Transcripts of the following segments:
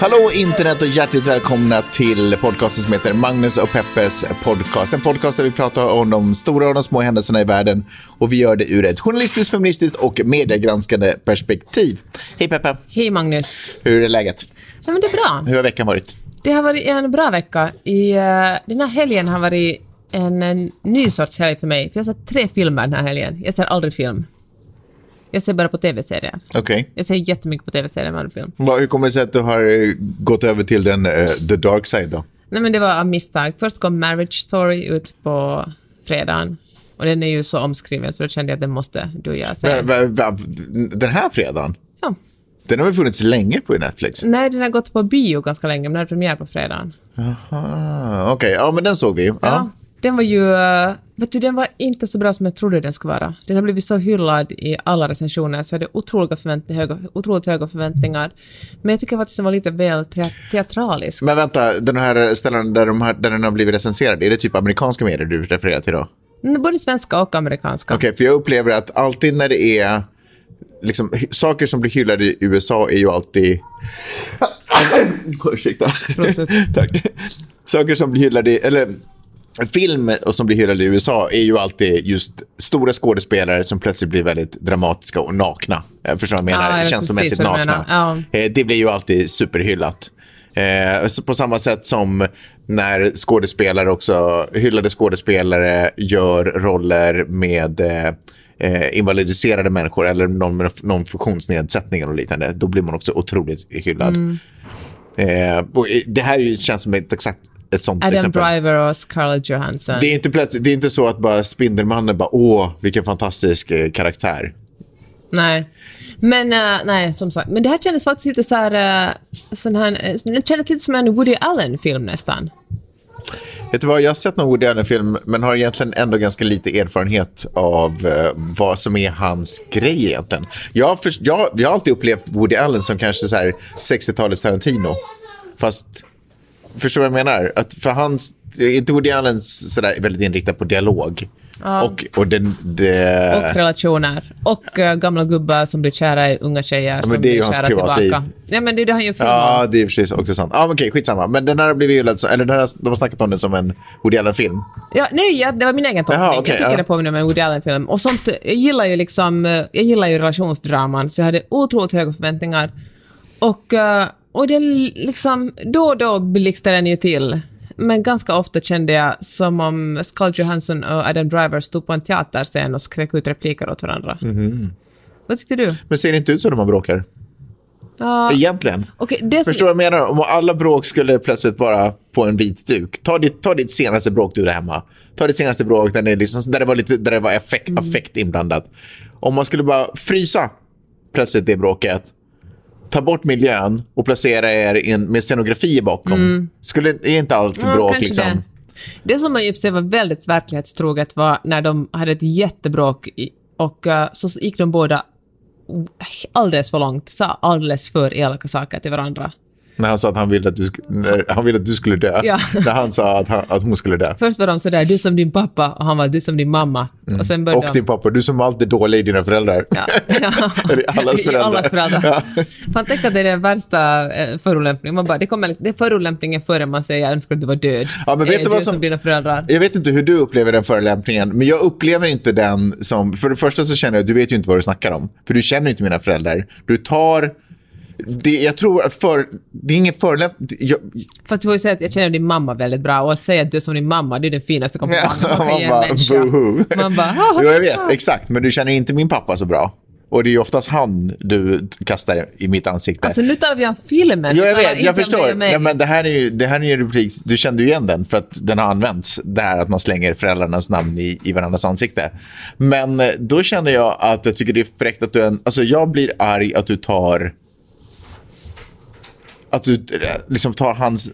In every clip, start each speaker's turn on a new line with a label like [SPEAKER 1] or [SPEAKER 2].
[SPEAKER 1] Hallå internet och hjärtligt välkomna till podcasten som heter Magnus och Peppes podcast. En podcast där vi pratar om de stora och de små händelserna i världen. Och vi gör det ur ett journalistiskt, feministiskt och mediegranskande perspektiv. Hej Peppe!
[SPEAKER 2] Hej Magnus.
[SPEAKER 1] Hur är läget?
[SPEAKER 2] Ja, men det är bra.
[SPEAKER 1] Hur har veckan varit?
[SPEAKER 2] Det har varit en bra vecka. I, uh, den här helgen har varit en, en ny sorts helg för mig. För jag har sett tre filmer den här helgen. Jag ser aldrig film. Jag ser bara på tv-serier.
[SPEAKER 1] Okej.
[SPEAKER 2] Jag ser jättemycket på tv-serier med film.
[SPEAKER 1] Vad- Hur kommer det sig att du har eh, gått över till den eh, the dark side då?
[SPEAKER 2] Nej, men det var av misstag. Först kom Marriage Story ut på fredagen. Och den är ju så omskriven så då kände jag att den måste du och jag se.
[SPEAKER 1] Va, va, va, den här fredagen?
[SPEAKER 2] Ja.
[SPEAKER 1] Den har väl funnits länge på Netflix?
[SPEAKER 2] Nej, den har gått på bio ganska länge, men den hade premiär på fredagen.
[SPEAKER 1] Ah, Okej, ja men den såg vi. Ja.
[SPEAKER 2] Ja. Den var ju... eh, Vet du, den var inte så bra som jag trodde den skulle vara. Den har blivit så hyllad i alla recensioner så jag hade otroliga förvänt höga, otroligt höga förväntningar. Men jag tycker faktiskt den var lite väl te- teatralisk.
[SPEAKER 1] Men vänta, den här ställen där, de har, där den har blivit recenserad, är det typ amerikanska medier du refererar till då?
[SPEAKER 2] Mm, Både svenska och amerikanska.
[SPEAKER 1] Okej, för jag upplever att alltid när det är liksom, saker som blir hyllade i USA är ju alltid... Ursäkta. Tack. Saker som blir hyllade, i- eller film och som blir hyllade i USA är ju alltid just stora skådespelare som plötsligt blir väldigt dramatiska och nakna. Jag förstår vad jag
[SPEAKER 2] Ja,
[SPEAKER 1] menar,
[SPEAKER 2] jag vet
[SPEAKER 1] känslomässigt nakna.
[SPEAKER 2] menar.
[SPEAKER 1] Eh, Det blir ju alltid superhyllat. Eh, på samma sätt som när skådespelare också, hyllade skådespelare gör roller med eh, eh, invalidiserade människor eller någon med någon funktionsnedsättning och liknande, då blir man också otroligt hyllad.
[SPEAKER 2] Mm.
[SPEAKER 1] Eh, det här känns som ett exakt ett sånt
[SPEAKER 2] Adam
[SPEAKER 1] exempel.
[SPEAKER 2] Driver och Scarlett Johansson.
[SPEAKER 1] Det är, inte plötsligt, det är inte så att bara Spindelmannen bara, åh, vilken fantastisk eh, karaktär.
[SPEAKER 2] Nej. Men eh, nej, som sagt. Men det här kändes faktiskt lite så här... Uh, sån här eh, det kändes lite som en Woody Allen-film nästan.
[SPEAKER 1] Vet du vad, jag har sett någon Woody Allen-film, men har egentligen ändå ganska lite erfarenhet av eh, vad som är hans grej egentligen. Jag, har för, jag, jag har alltid upplevt Woody Allen som kanske så här 60-talets Tarantino. Fast, förstår du vad jag menar? Att för hans, Woody Allen sådär väldigt inriktad på dialog? Och, och den, det,
[SPEAKER 2] Och relationer. Och eh, gamla gubbar som blir kära i unga tjejer som
[SPEAKER 1] är ju
[SPEAKER 2] blir kära tillbaka. Ja, men det är det han gör film.
[SPEAKER 1] Ja, det är precis också sant. Ja, men okej, skitsamma. Men den här har blivit hyllad, eller den här, de har snackat om den som en Woody Allen-film.
[SPEAKER 2] Ja, nej, ja, det var min egen tolkning.
[SPEAKER 1] Okej,
[SPEAKER 2] jag tycker
[SPEAKER 1] ja.
[SPEAKER 2] det påminner om en Woody Allen-film. Och sånt, jag gillar ju liksom, eh, jag gillar ju relationsdraman, så jag hade otroligt höga förväntningar. Och, eh, och det liksom, då och då blixtrade den ju till. Men ganska ofta kände jag som om Scarlett Johansson och Adam Driver stod på en teaterscen och skrek ut repliker åt varandra.
[SPEAKER 1] Mhm.
[SPEAKER 2] Vad tyckte du?
[SPEAKER 1] Men ser det inte ut som de man bråkar?
[SPEAKER 2] Ja,
[SPEAKER 1] Egentligen.
[SPEAKER 2] okej, det
[SPEAKER 1] Förstår du vad jag menar? Om alla bråk skulle plötsligt vara på en vit duk. Ta ditt, ta ditt senaste bråk du gjorde hemma. Ta ditt senaste bråk där det, liksom, där det var, lite, där det var effekt,
[SPEAKER 2] Mm.
[SPEAKER 1] affekt inblandat. Om man skulle bara frysa plötsligt det bråket, ta bort miljön och placera er in, med scenografi bakom. Skulle, är inte allt
[SPEAKER 2] Mm. Ja,
[SPEAKER 1] bråk liksom...
[SPEAKER 2] Det. det som man i och för sig var väldigt verklighetstroget var när de hade ett jättebråk och eh, så gick de båda alldeles för långt, sa alldeles för elaka saker till varandra.
[SPEAKER 1] När han sa att han ville att du, han ville att du skulle dö.
[SPEAKER 2] Ja.
[SPEAKER 1] När han sa att, han, att hon skulle dö.
[SPEAKER 2] Först var de sådär, du som din pappa, och han var du som din mamma. Och sen började
[SPEAKER 1] Och
[SPEAKER 2] de...
[SPEAKER 1] din pappa, du som alltid är dålig i dina föräldrar.
[SPEAKER 2] Ja, ja.
[SPEAKER 1] Eller allas föräldrar.
[SPEAKER 2] allas föräldrar.
[SPEAKER 1] Ja.
[SPEAKER 2] Fan, tänk att det är den värsta eh, förolämpningen. Man bara, det, kommer, det är förolämpningen före man säger jag önskar att du var död.
[SPEAKER 1] Ja, men vet
[SPEAKER 2] Eh,
[SPEAKER 1] du vad som-
[SPEAKER 2] som dina föräldrar.
[SPEAKER 1] Jag vet inte hur du upplever den förolämpningen, men jag upplever inte den som... För det första så känner jag, du vet ju inte vad du snackar om. För du känner inte mina föräldrar. Du tar... Det, jag tror att för, det är ingen förolämpning. Jag,
[SPEAKER 2] Fast du får ju säga att jag känner din mamma väldigt bra och att säga att du är som din mamma, det är den finaste komplimangen man kan ge en
[SPEAKER 1] bara,
[SPEAKER 2] människa.
[SPEAKER 1] boohoo.
[SPEAKER 2] Man bara, "Ah,
[SPEAKER 1] Jo, jag vet, exakt. Men du känner inte min pappa så bra. Och det är ju oftast han du kastar i mitt ansikte.
[SPEAKER 2] Alltså nu talar vi om filmen.
[SPEAKER 1] Jo, jag vet. Jag förstår. Ja, men det här är ju det här är en replik. Du kände ju igen den för att den har använts. Det här att man slänger föräldrarnas namn i, i varandras ansikte. Men eh, då känner jag att jag tycker det är fräckt att du... En, alltså jag blir arg att du tar... Att du eh, liksom tar hans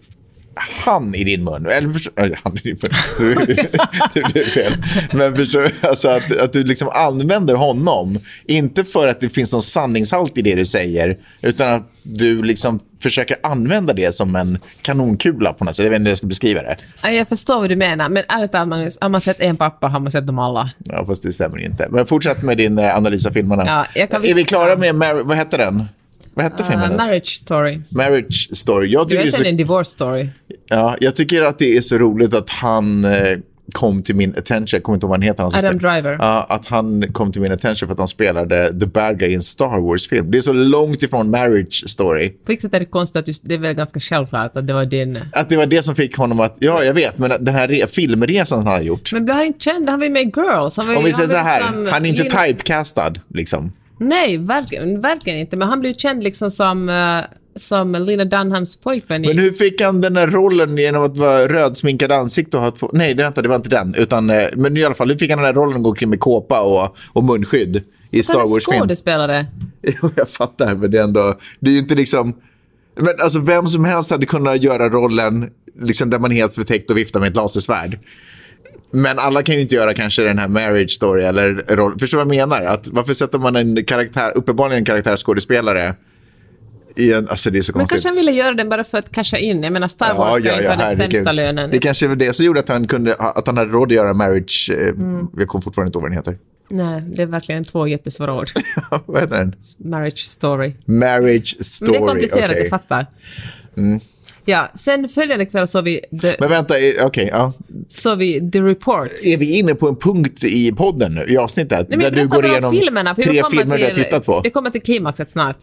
[SPEAKER 1] han i din mun. Eller förstår, eller han i din mun. det blev fel. Men förstår alltså att, att du liksom använder honom. Inte för att det finns någon sanningshalt i det du säger. Utan att du liksom försöker använda det som en kanonkula på något sätt. Jag vet inte hur jag ska beskriva det.
[SPEAKER 2] Ja, Jag förstår vad du menar, men ärligt talat, har man sett en pappa har man sett dem alla.
[SPEAKER 1] Ja, fast det stämmer inte. Men fortsätt med din eh, analys av filmerna.
[SPEAKER 2] Ja, kan
[SPEAKER 1] Är vi klara med, Mar- vad hette den? Vad hette filmen?
[SPEAKER 2] Uh,
[SPEAKER 1] ens?
[SPEAKER 2] marriage story.
[SPEAKER 1] Marriage Story. Jag
[SPEAKER 2] Du
[SPEAKER 1] tycker, det är
[SPEAKER 2] vet
[SPEAKER 1] så,
[SPEAKER 2] en divorce story.
[SPEAKER 1] ja, jag tycker att det är så roligt att han eh, kom till min attention. Jag kommer inte ihåg vad han heter. Han
[SPEAKER 2] Adam
[SPEAKER 1] spel-
[SPEAKER 2] Driver.
[SPEAKER 1] Ja, att han kom till min attention för att han spelade the bad guy i en Star Wars-film. Det är så långt ifrån Marriage Story.
[SPEAKER 2] På vilket sätt är det konstigt att du, det är väl ganska självklart att det var din...
[SPEAKER 1] Att det var det som fick honom att, ja jag vet, men den här re- filmresan han har gjort.
[SPEAKER 2] Men blev han inte känd? Han var ju med i Girls. Han var,
[SPEAKER 1] Om vi säger så här,
[SPEAKER 2] liksom
[SPEAKER 1] han är inte typecastad liksom.
[SPEAKER 2] Nej, verkligen, verkligen inte. Men han blev känd liksom som, eh, som Lena Dunhams pojkvän i...
[SPEAKER 1] Men hur fick han den här rollen genom att vara rödsminkad ansikte och ha två... Nej, det inte, det var inte den. Utan, eh, men i alla fall, hur fick han den här rollen att gå omkring med kåpa och, och munskydd i Star Wars-film?
[SPEAKER 2] skådespelare.
[SPEAKER 1] Jo, jag fattar, men det är ändå... Det är ju inte liksom... Men alltså, vem som helst hade kunnat göra rollen liksom, där man är helt förtäckt och viftar med ett lasersvärd. Men alla kan ju inte göra kanske den här marriage story eller roll. Förstår vad jag menar? Att, varför sätter man en karaktär, uppenbarligen en karaktärsskådespelare i en... Alltså det är så
[SPEAKER 2] Men
[SPEAKER 1] konstigt.
[SPEAKER 2] kanske han ville göra den bara för att casha in. Jag menar, Star Wars ska ju inte ha den sämsta lönen.
[SPEAKER 1] Det kanske var det som gjorde att han, kunde, att han hade råd att göra marriage... Eh,
[SPEAKER 2] Mm.
[SPEAKER 1] Jag kommer fortfarande inte ihåg vad den heter.
[SPEAKER 2] Nej, det är verkligen två jättesvåra ord.
[SPEAKER 1] vad heter den?
[SPEAKER 2] Marriage story.
[SPEAKER 1] Marriage story.
[SPEAKER 2] Men det är komplicerat.
[SPEAKER 1] Mm.
[SPEAKER 2] jag fattar. Ja, sen följande kväll såg vi The,
[SPEAKER 1] Men vänta, eh, okej. ja.
[SPEAKER 2] såg vi The Report.
[SPEAKER 1] Är vi inne på en punkt i podden nu, i avsnittet?
[SPEAKER 2] Nej,
[SPEAKER 1] där du går igenom
[SPEAKER 2] filmerna,
[SPEAKER 1] tre filmer du har tittat på?
[SPEAKER 2] Det kommer till klimaxet snart.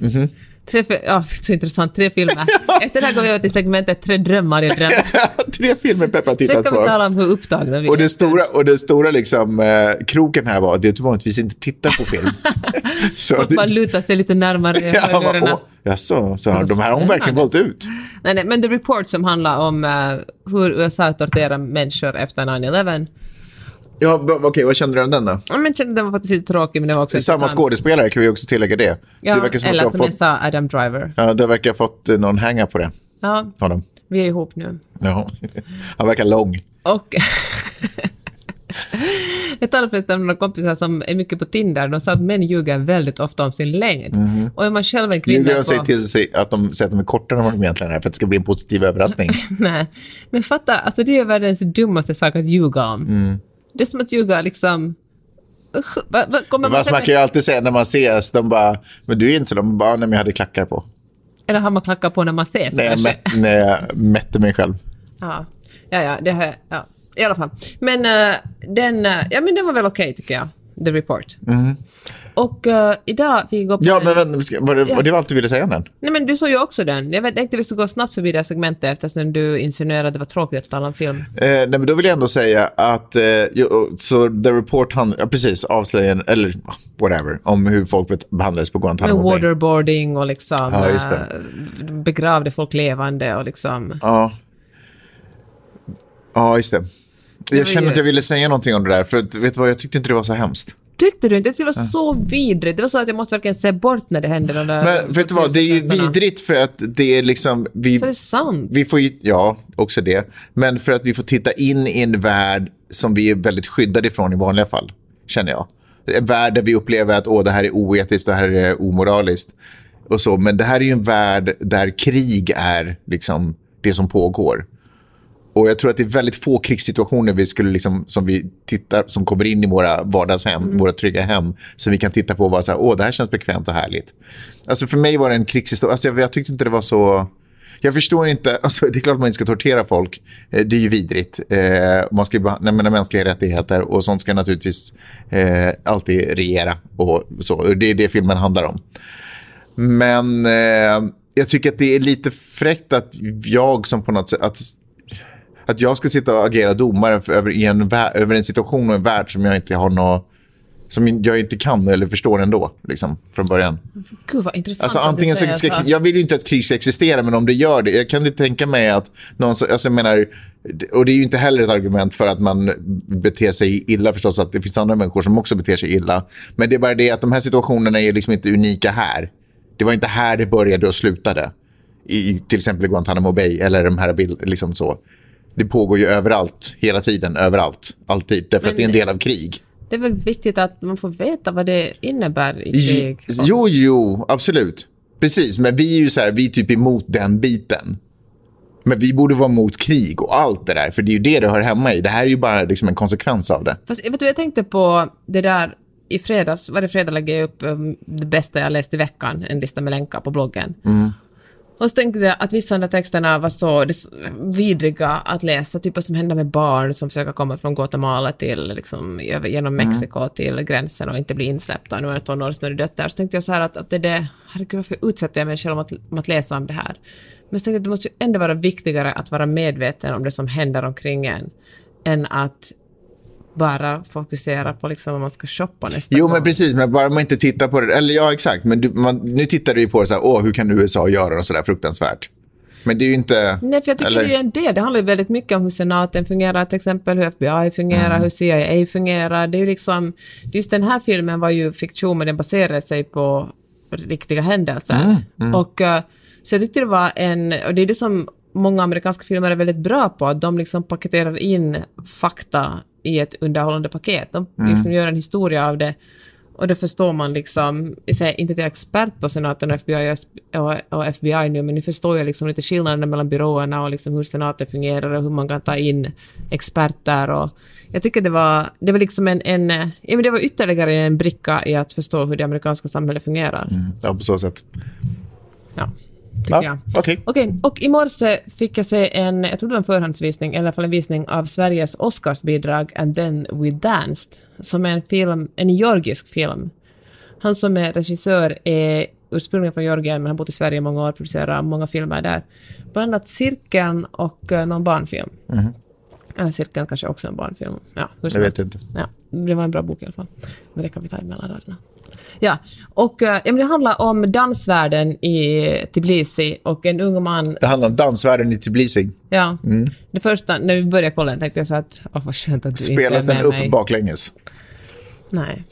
[SPEAKER 2] Tre, ja, så intressant. Tre filmer. Efter det här går vi över till segmentet Tre drömmar jag drömt.
[SPEAKER 1] tre filmer Peppa har
[SPEAKER 2] Sen
[SPEAKER 1] tittat
[SPEAKER 2] kan vi
[SPEAKER 1] på.
[SPEAKER 2] tala om hur upptagna vi
[SPEAKER 1] Och
[SPEAKER 2] är.
[SPEAKER 1] det stora, och det stora liksom, eh, kroken här var att det vanligtvis inte tittar på film. så
[SPEAKER 2] Och man lutar sig lite närmare
[SPEAKER 1] ja, åh, jaså, så har, de här har hon verkligen valt ut.
[SPEAKER 2] Nej, nej, men The Report som handlar om eh, hur USA torterar människor efter 9-11.
[SPEAKER 1] Ja, okej, vad kände du om den då?
[SPEAKER 2] Ja, men kände den var faktiskt lite tråkig, men det var också
[SPEAKER 1] Samma
[SPEAKER 2] intressant.
[SPEAKER 1] skådespelare kan vi också tillägga det.
[SPEAKER 2] Ja,
[SPEAKER 1] det verkar som
[SPEAKER 2] eller
[SPEAKER 1] du
[SPEAKER 2] som
[SPEAKER 1] fått,
[SPEAKER 2] jag sa, Adam Driver.
[SPEAKER 1] ja, det verkar ha fått eh, någon hänga på det.
[SPEAKER 2] Ja,
[SPEAKER 1] Honom.
[SPEAKER 2] vi är ihop nu.
[SPEAKER 1] Ja. Han verkar lång.
[SPEAKER 2] Och jag talade förresten med några kompisar som är mycket på Tinder. De sa att män ljuger väldigt ofta om sin längd. Och är man själv en kvinna
[SPEAKER 1] Ljuger de
[SPEAKER 2] på...
[SPEAKER 1] sig till sig att de säger att de är kortare än vad de egentligen är för att det ska bli en positiv överraskning?
[SPEAKER 2] Nej. Men fatta, alltså det är världens dummaste sak att ljuga om.
[SPEAKER 1] Mm.
[SPEAKER 2] Det är som att ljuga liksom... Va, va, kommer
[SPEAKER 1] Fast man kan ju alltid säga när man ses, de bara, men du är inte de bara, nej men jag hade klackar på.
[SPEAKER 2] Eller har man klackar på när man ses
[SPEAKER 1] När jag, mätt, när jag mätte mig själv.
[SPEAKER 2] Ja, ja, ja, det här, ja. I alla fall. Men eh, den, eh, ja, men den var väl okej tycker jag, The Report. Och eh, idag fick jag gå på.
[SPEAKER 1] Ja,
[SPEAKER 2] en-
[SPEAKER 1] men ska- var det, var det allt du ville säga om den?
[SPEAKER 2] Nej men du såg ju också den. Jag vet, tänkte vi skulle gå snabbt förbi det här segmentet eftersom du insinuerade att det var tråkigt att tala om film.
[SPEAKER 1] Eh, nej, men då vill jag ändå säga att, eh, så The Report, han, ja, precis, avslöjar, eller whatever, om hur folk behandlades på Guantanamo Bay.
[SPEAKER 2] waterboarding och liksom
[SPEAKER 1] Ja, just det.
[SPEAKER 2] eh, begravde folk levande och liksom...
[SPEAKER 1] Ja. Ja, just det. Jag känner
[SPEAKER 2] ju-
[SPEAKER 1] att jag ville säga någonting om det där, för vet du vad, jag tyckte inte det var så hemskt.
[SPEAKER 2] Tyckte du inte? Det var så vidrigt. Det var så att jag måste verkligen se bort när det hände. De där
[SPEAKER 1] Men vet du vad, det är ju vidrigt för att det är liksom, vi,
[SPEAKER 2] Så det är sant.
[SPEAKER 1] vi får ju, ja, också det, men för att vi får titta in i en värld som vi är väldigt skyddade ifrån i vanliga fall, känner jag. En värld där vi upplever att åh, det här är oetiskt, det här är omoraliskt och så, men det här är ju en värld där krig är liksom det som pågår. Och jag tror att det är väldigt få krigssituationer vi skulle liksom, som vi tittar, som kommer in i våra vardagshem, våra trygga hem, som vi kan titta på och vara så här, åh, det här känns bekvämt och härligt. Alltså för mig var det en krigshistoria, alltså jag, jag tyckte inte det var så... Jag förstår inte, alltså det är klart man inte ska tortera folk, eh, det är ju vidrigt. Eh, man ska ju behandla med mänskliga rättigheter och sånt ska naturligtvis eh, alltid regera och så. Det är det filmen handlar om. Men jag tycker att det är lite fräckt att jag som på något sätt... Att, att jag ska sitta och agera domare för, över, i en, över en situation och en värld som jag inte har nå som jag inte kan eller förstår ändå, liksom, från början.
[SPEAKER 2] Gud vad intressant
[SPEAKER 1] Alltså, antingen så ska, jag vill ju inte att krig ska existera, men om det gör det, jag kan inte tänka mig att någon, så- alltså jag menar, och det är ju inte heller ett argument för att man beter sig illa förstås, att det finns andra människor som också beter sig illa. Men det är bara det att de här situationerna är liksom inte unika här. Det var inte här det började och slutade. i till exempel Guantanamo Bay eller de här bild, liksom så. Det pågår ju överallt, hela tiden, överallt, alltid. Därför att det är en del av krig.
[SPEAKER 2] Det är väl viktigt att man får veta vad det innebär i krig.
[SPEAKER 1] Jo, jo, absolut. Precis, men vi är ju så här, vi är typ emot den biten. Men vi borde vara mot krig och allt det där, för det är ju det det hör hemma i. Det här är ju bara liksom en konsekvens av det.
[SPEAKER 2] Fast vet du, jag tänkte på det där i fredags, varje fredag lägger jag upp um, det bästa jag läst i veckan, en lista med länkar på bloggen. Och så tänkte jag att vissa av de texterna var så vidriga att läsa, typ vad som händer med barn som försöker komma från Guatemala till, liksom, genom Mexiko till gränsen och inte bli insläppta. Nu är det tonårs, nu är det dött där. Så tänkte jag så här att, att det, det herregud varför utsätter jag mig själv om att, om att läsa om det här? Men så tänkte jag att det måste ju ändå vara viktigare att vara medveten om det som händer omkring en, än att bara fokusera på liksom vad man ska shoppa nästa
[SPEAKER 1] Jo,
[SPEAKER 2] gång.
[SPEAKER 1] men precis. Men bara man inte tittar på det. Eller ja, exakt. Men du, man, nu tittar du på det så här, åh, hur kan USA göra något så där fruktansvärt? Men det är ju inte...
[SPEAKER 2] Nej, för jag tycker
[SPEAKER 1] eller,
[SPEAKER 2] det är en del. Det handlar ju väldigt mycket om hur senaten fungerar, till exempel hur FBI fungerar,
[SPEAKER 1] Mm.
[SPEAKER 2] hur CIA fungerar. Det är ju liksom... Just den här filmen var ju fiktion, men den baserade sig på riktiga händelser.
[SPEAKER 1] Mm,
[SPEAKER 2] Och, eh, så jag tyckte det var en... Och det är det som många amerikanska filmer är väldigt bra på, att de liksom paketerar in fakta i ett underhållande paket. De
[SPEAKER 1] Mm.
[SPEAKER 2] liksom gör en historia av det. Och då förstår man liksom, jag inte att jag är expert på senaten och FBI och, FBI nu, men nu förstår jag liksom lite skillnaden mellan byråerna och liksom hur senaten fungerar och hur man kan ta in experter och jag tycker det var, det var liksom en, en ja, men det var ytterligare en bricka i att förstå hur det amerikanska samhället fungerar.
[SPEAKER 1] Ja, på så sätt.
[SPEAKER 2] Ja, tycker
[SPEAKER 1] Ja,
[SPEAKER 2] jag.
[SPEAKER 1] okej.
[SPEAKER 2] Okej, och i morse fick jag se en, jag tror det var en förhandsvisning, eller i alla fall en visning av Sveriges Oscarsbidrag And then we danced, som är en film, en georgisk film. Han som är regissör är ursprungligen från Georgien, men har bott i Sverige i många år, producerar många filmer där. Bland annat Cirkeln och eh, någon barnfilm. Eller Cirkeln kanske också en barnfilm. Ja, hur
[SPEAKER 1] Jag vet inte.
[SPEAKER 2] Ja, det var en bra bok i alla fall. Men det kan vi ta emellan raderna. Ja, och eh, ja, men det handlar om dansvärlden i Tbilisi och en ung man...
[SPEAKER 1] Det handlar om dansvärlden i Tbilisi.
[SPEAKER 2] Ja, det första, när vi började kolla den tänkte jag så att, åh vad skönt att du
[SPEAKER 1] Spelas
[SPEAKER 2] inte är
[SPEAKER 1] den
[SPEAKER 2] med
[SPEAKER 1] upp
[SPEAKER 2] mig.
[SPEAKER 1] baklänges?
[SPEAKER 2] Nej.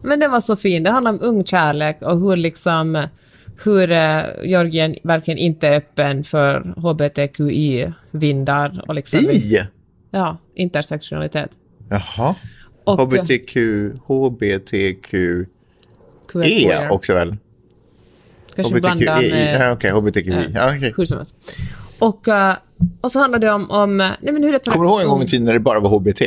[SPEAKER 2] Men den var så fin. Det handlar om ung kärlek och hur liksom hur eh, Georgien verkligen inte är öppen för hbtqi-vindar och liksom...
[SPEAKER 1] I?
[SPEAKER 2] Ja, intersektionalitet.
[SPEAKER 1] Jaha.
[SPEAKER 2] Och,
[SPEAKER 1] HBTQ, HBTQ, E också väl?
[SPEAKER 2] Kanske blanda
[SPEAKER 1] HBTQI.
[SPEAKER 2] med...
[SPEAKER 1] Ja, okej, HBTQI.
[SPEAKER 2] Ja.
[SPEAKER 1] Ja, okej.
[SPEAKER 2] Hur som helst. Och, eh, och så handlar det om... om nej men hur det
[SPEAKER 1] Kommer du ihåg en gång i tiden när det bara var HBT?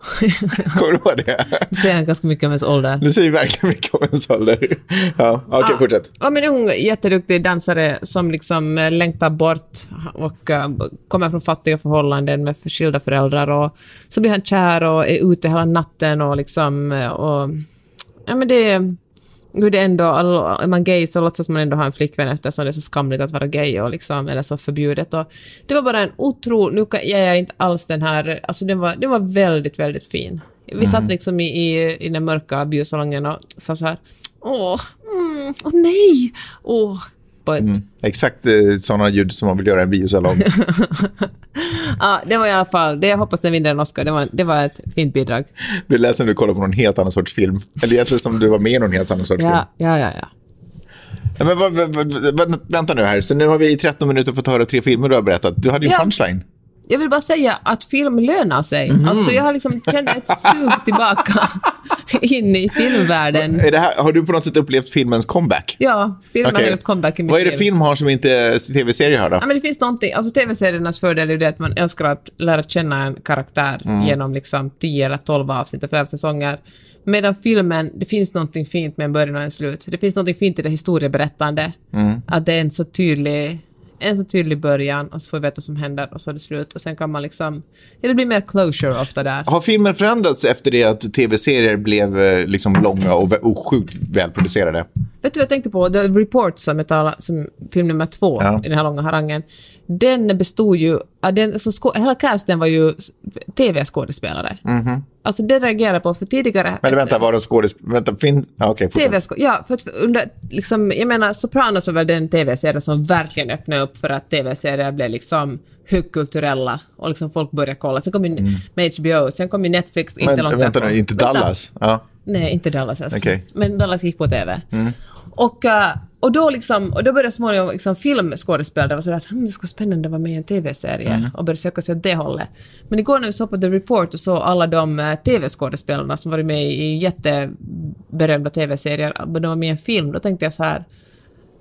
[SPEAKER 1] Kommer du ihåg det?
[SPEAKER 2] Det säger ganska mycket om ens ålder.
[SPEAKER 1] Det säger verkligen mycket om ens ålder. Ja, okej,
[SPEAKER 2] Ja.
[SPEAKER 1] fortsätt.
[SPEAKER 2] Ja, men en ung jätteduktig dansare som liksom eh, längtar bort och eh, kommer från fattiga förhållanden med skilda föräldrar och så blir han kär och är ute hela natten och liksom och ja men det hur det ändå, är man gay så låtsas man ändå ha en flickvän eftersom det är så skamligt att vara gay och liksom, eller så förbjudet. Och det var bara en otro, nu kan, jag är inte alls den här, alltså den var, den var väldigt, väldigt fin. Vi satt liksom i, i, i den mörka biosalongen och sa så här, åh, mm, åh nej, åh, ett,
[SPEAKER 1] Exakt eh, sådana ljud som man vill göra i en biosalong.
[SPEAKER 2] ja, det var i alla fall, det jag hoppas den vinner en Oscar, det var, det var ett fint bidrag.
[SPEAKER 1] Det lät som du kollade på någon helt annan sorts film. Eller egentligen som du var med i någon helt annan sorts film.
[SPEAKER 2] Ja, ja, ja, ja.
[SPEAKER 1] Ja, men, vänta nu här, så nu har vi i 13 minuter fått höra tre filmer du har berättat. Du hade ju en
[SPEAKER 2] Ja.
[SPEAKER 1] punchline.
[SPEAKER 2] Jag vill bara säga att film lönar sig.
[SPEAKER 1] Mhm.
[SPEAKER 2] Alltså jag har liksom känt ett sug tillbaka in i filmvärlden.
[SPEAKER 1] Här, har du på något sätt upplevt filmens comeback?
[SPEAKER 2] Ja, filmen
[SPEAKER 1] Okej.
[SPEAKER 2] har gjort comeback i mitt
[SPEAKER 1] Vad är det film har som inte tv-serier har då?
[SPEAKER 2] Ja, men det finns någonting, alltså tv-seriernas fördel är det att man älskar att lära känna en karaktär
[SPEAKER 1] Mm.
[SPEAKER 2] genom liksom 10 eller 12 avsnitt och flera säsonger. Medan filmen, det finns någonting fint med en början och en slut. Det finns någonting fint i det historieberättande.
[SPEAKER 1] Mm.
[SPEAKER 2] Att det är en så tydlig en så tydlig början och så får vi veta vad som händer och så är det slut och sen kan man liksom, ja det blir mer closure ofta där.
[SPEAKER 1] Har filmen förändrats efter det att tv-serier blev eh, liksom långa och, och sjukt välproducerade?
[SPEAKER 2] Vet du vad jag tänkte på? The Report som, jag talar, som film nummer två
[SPEAKER 1] Ja.
[SPEAKER 2] i den här långa harangen. Den bestod ju... Den, så sko, hela casten var ju tv-skådespelare. Alltså det reagerar jag på, för tidigare...
[SPEAKER 1] Men vänta, var det skådespelare? Vänta, fin... Ja, okej, fortsätt.
[SPEAKER 2] TV ja, för att under, liksom, jag menar, Sopranos var väl den tv-serie som verkligen öppnade upp för att tv-serier blev liksom högkulturella och liksom folk började kolla. Sen kom ju med HBO, sen kom ju Netflix inte
[SPEAKER 1] Men
[SPEAKER 2] långt
[SPEAKER 1] vänta nu, inte. Dallas? Ja.
[SPEAKER 2] Nej, inte Dallas älskling.
[SPEAKER 1] Okej.
[SPEAKER 2] Men Dallas gick på TV. Och, eh, och, då liksom, och då började småningom liksom filmskådespelare vara sådär att hm, det skulle vara spännande att vara med i en TV-serie och började söka sig åt det hållet. Men igår när vi såg på The Report och såg alla de eh, TV-skådespelarna som varit med i jätteberömda TV-serier, men de var med i en film, då tänkte jag så här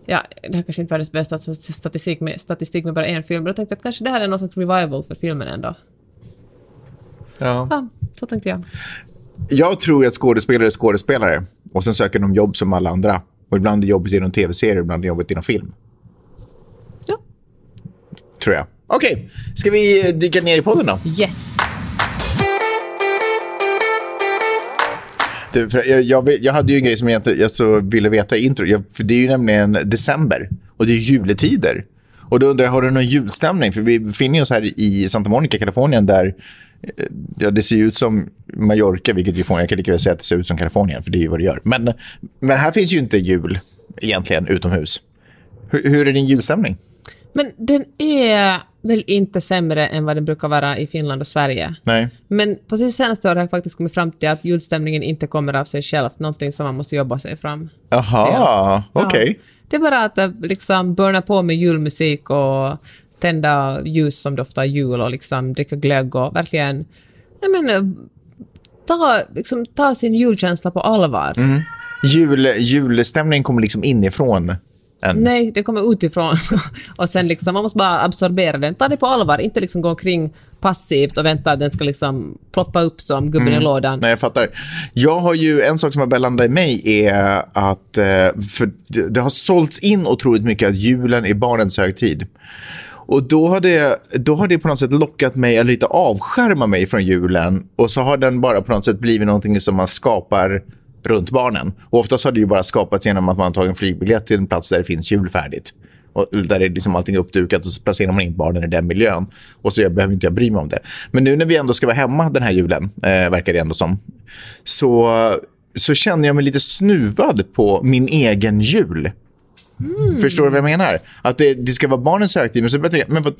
[SPEAKER 2] Ja, det här kanske inte är världens bästa statistik med, statistik med bara en film, men då tänkte jag att kanske det här är någon slags revival för filmen ändå.
[SPEAKER 1] Ja.
[SPEAKER 2] Ja, så tänkte jag.
[SPEAKER 1] Jag tror att skådespelare är skådespelare och sen söker de jobb som alla andra. Och ibland är jobbet inom tv-serier, ibland är jobbet inom film.
[SPEAKER 2] Ja.
[SPEAKER 1] Tror jag. Okej, ska vi dyka ner i podden då?
[SPEAKER 2] Yes.
[SPEAKER 1] Du, för jag, jag, jag hade ju en grej som jag, inte, jag så ville veta i intro. Jag, för det är ju nämligen december och det är juletider. Och då undrar jag, har du någon julstämning? För vi befinner oss här i Santa Monica, Kalifornien, där eh, ja, det ser ut som Mallorca, vilket vi får, jag kan lika väl säga att det ser ut som Kalifornien, för det är ju vad det gör. Men, men här finns ju inte jul egentligen utomhus. Hur, hur är din julstämning?
[SPEAKER 2] Men den är väl inte sämre än vad den brukar vara i Finland och Sverige.
[SPEAKER 1] Nej.
[SPEAKER 2] Men på det senaste året har jag faktiskt kommit fram till att julstämningen inte kommer av sig själv, någonting som man måste jobba sig fram.
[SPEAKER 1] Jaha, okej.
[SPEAKER 2] Ja. Det är bara att eh, liksom burna på med julmusik och tända ljus som doftar jul och liksom dricka glögg och verkligen, jag menar, ta, liksom, ta sin julkänsla på allvar.
[SPEAKER 1] Mm. Jul, julstämning kommer liksom inifrån en.
[SPEAKER 2] Nej, det kommer utifrån. och sen liksom, man måste bara absorbera den. Ta det på allvar, inte liksom gå omkring passivt och vänta att den ska liksom ploppa upp som gubben i lådan.
[SPEAKER 1] Nej, jag fattar. Jag har ju en sak som har bällandat i mig är att eh, för det, det har sålts in otroligt mycket att julen är barnens högtid. Och då har, det, då har det på något sätt lockat mig att lite avskärma mig från julen. Och så har den bara på något sätt blivit någonting som man skapar runt barnen. Och oftast har det ju bara skapats genom att man tar en flygbiljett till en plats där det finns julfärdigt. Och där är liksom allting uppdukat och så placerar man in barnen i den miljön. Och så jag behöver inte jag bry mig om det. Men nu när vi ändå ska vara hemma den här julen, eh, verkar det ändå som, så, så känner jag mig lite snuvad på min egen jul. Förstår du vad jag menar? Att det, det ska vara barnens högtid, men så började jag men, vad,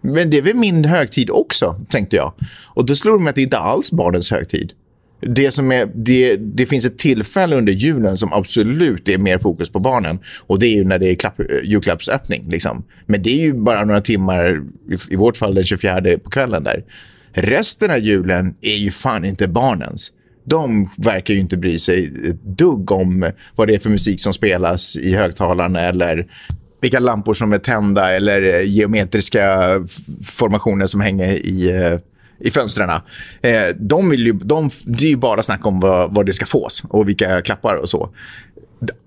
[SPEAKER 1] men det är väl min högtid också, tänkte jag. Och då slår det mig att det inte alls är barnens högtid. Det, som är, det, det finns ett tillfälle under julen som absolut är mer fokus på barnen. Och Det är ju när det är klapp, eh, julklappsöppning. Liksom. Men det är ju bara några timmar, i, i vårt fall den 24 på kvällen. där. Resten av julen är ju fan inte barnens. De verkar ju inte bry sig ett dugg om vad det är för musik som spelas i högtalarna eller vilka lampor som är tända eller eh, geometriska formationer som hänger i, eh, i fönstren. Eh, de vill ju, de, det är ju bara snack om vad, vad det ska fås och vilka klappar och så.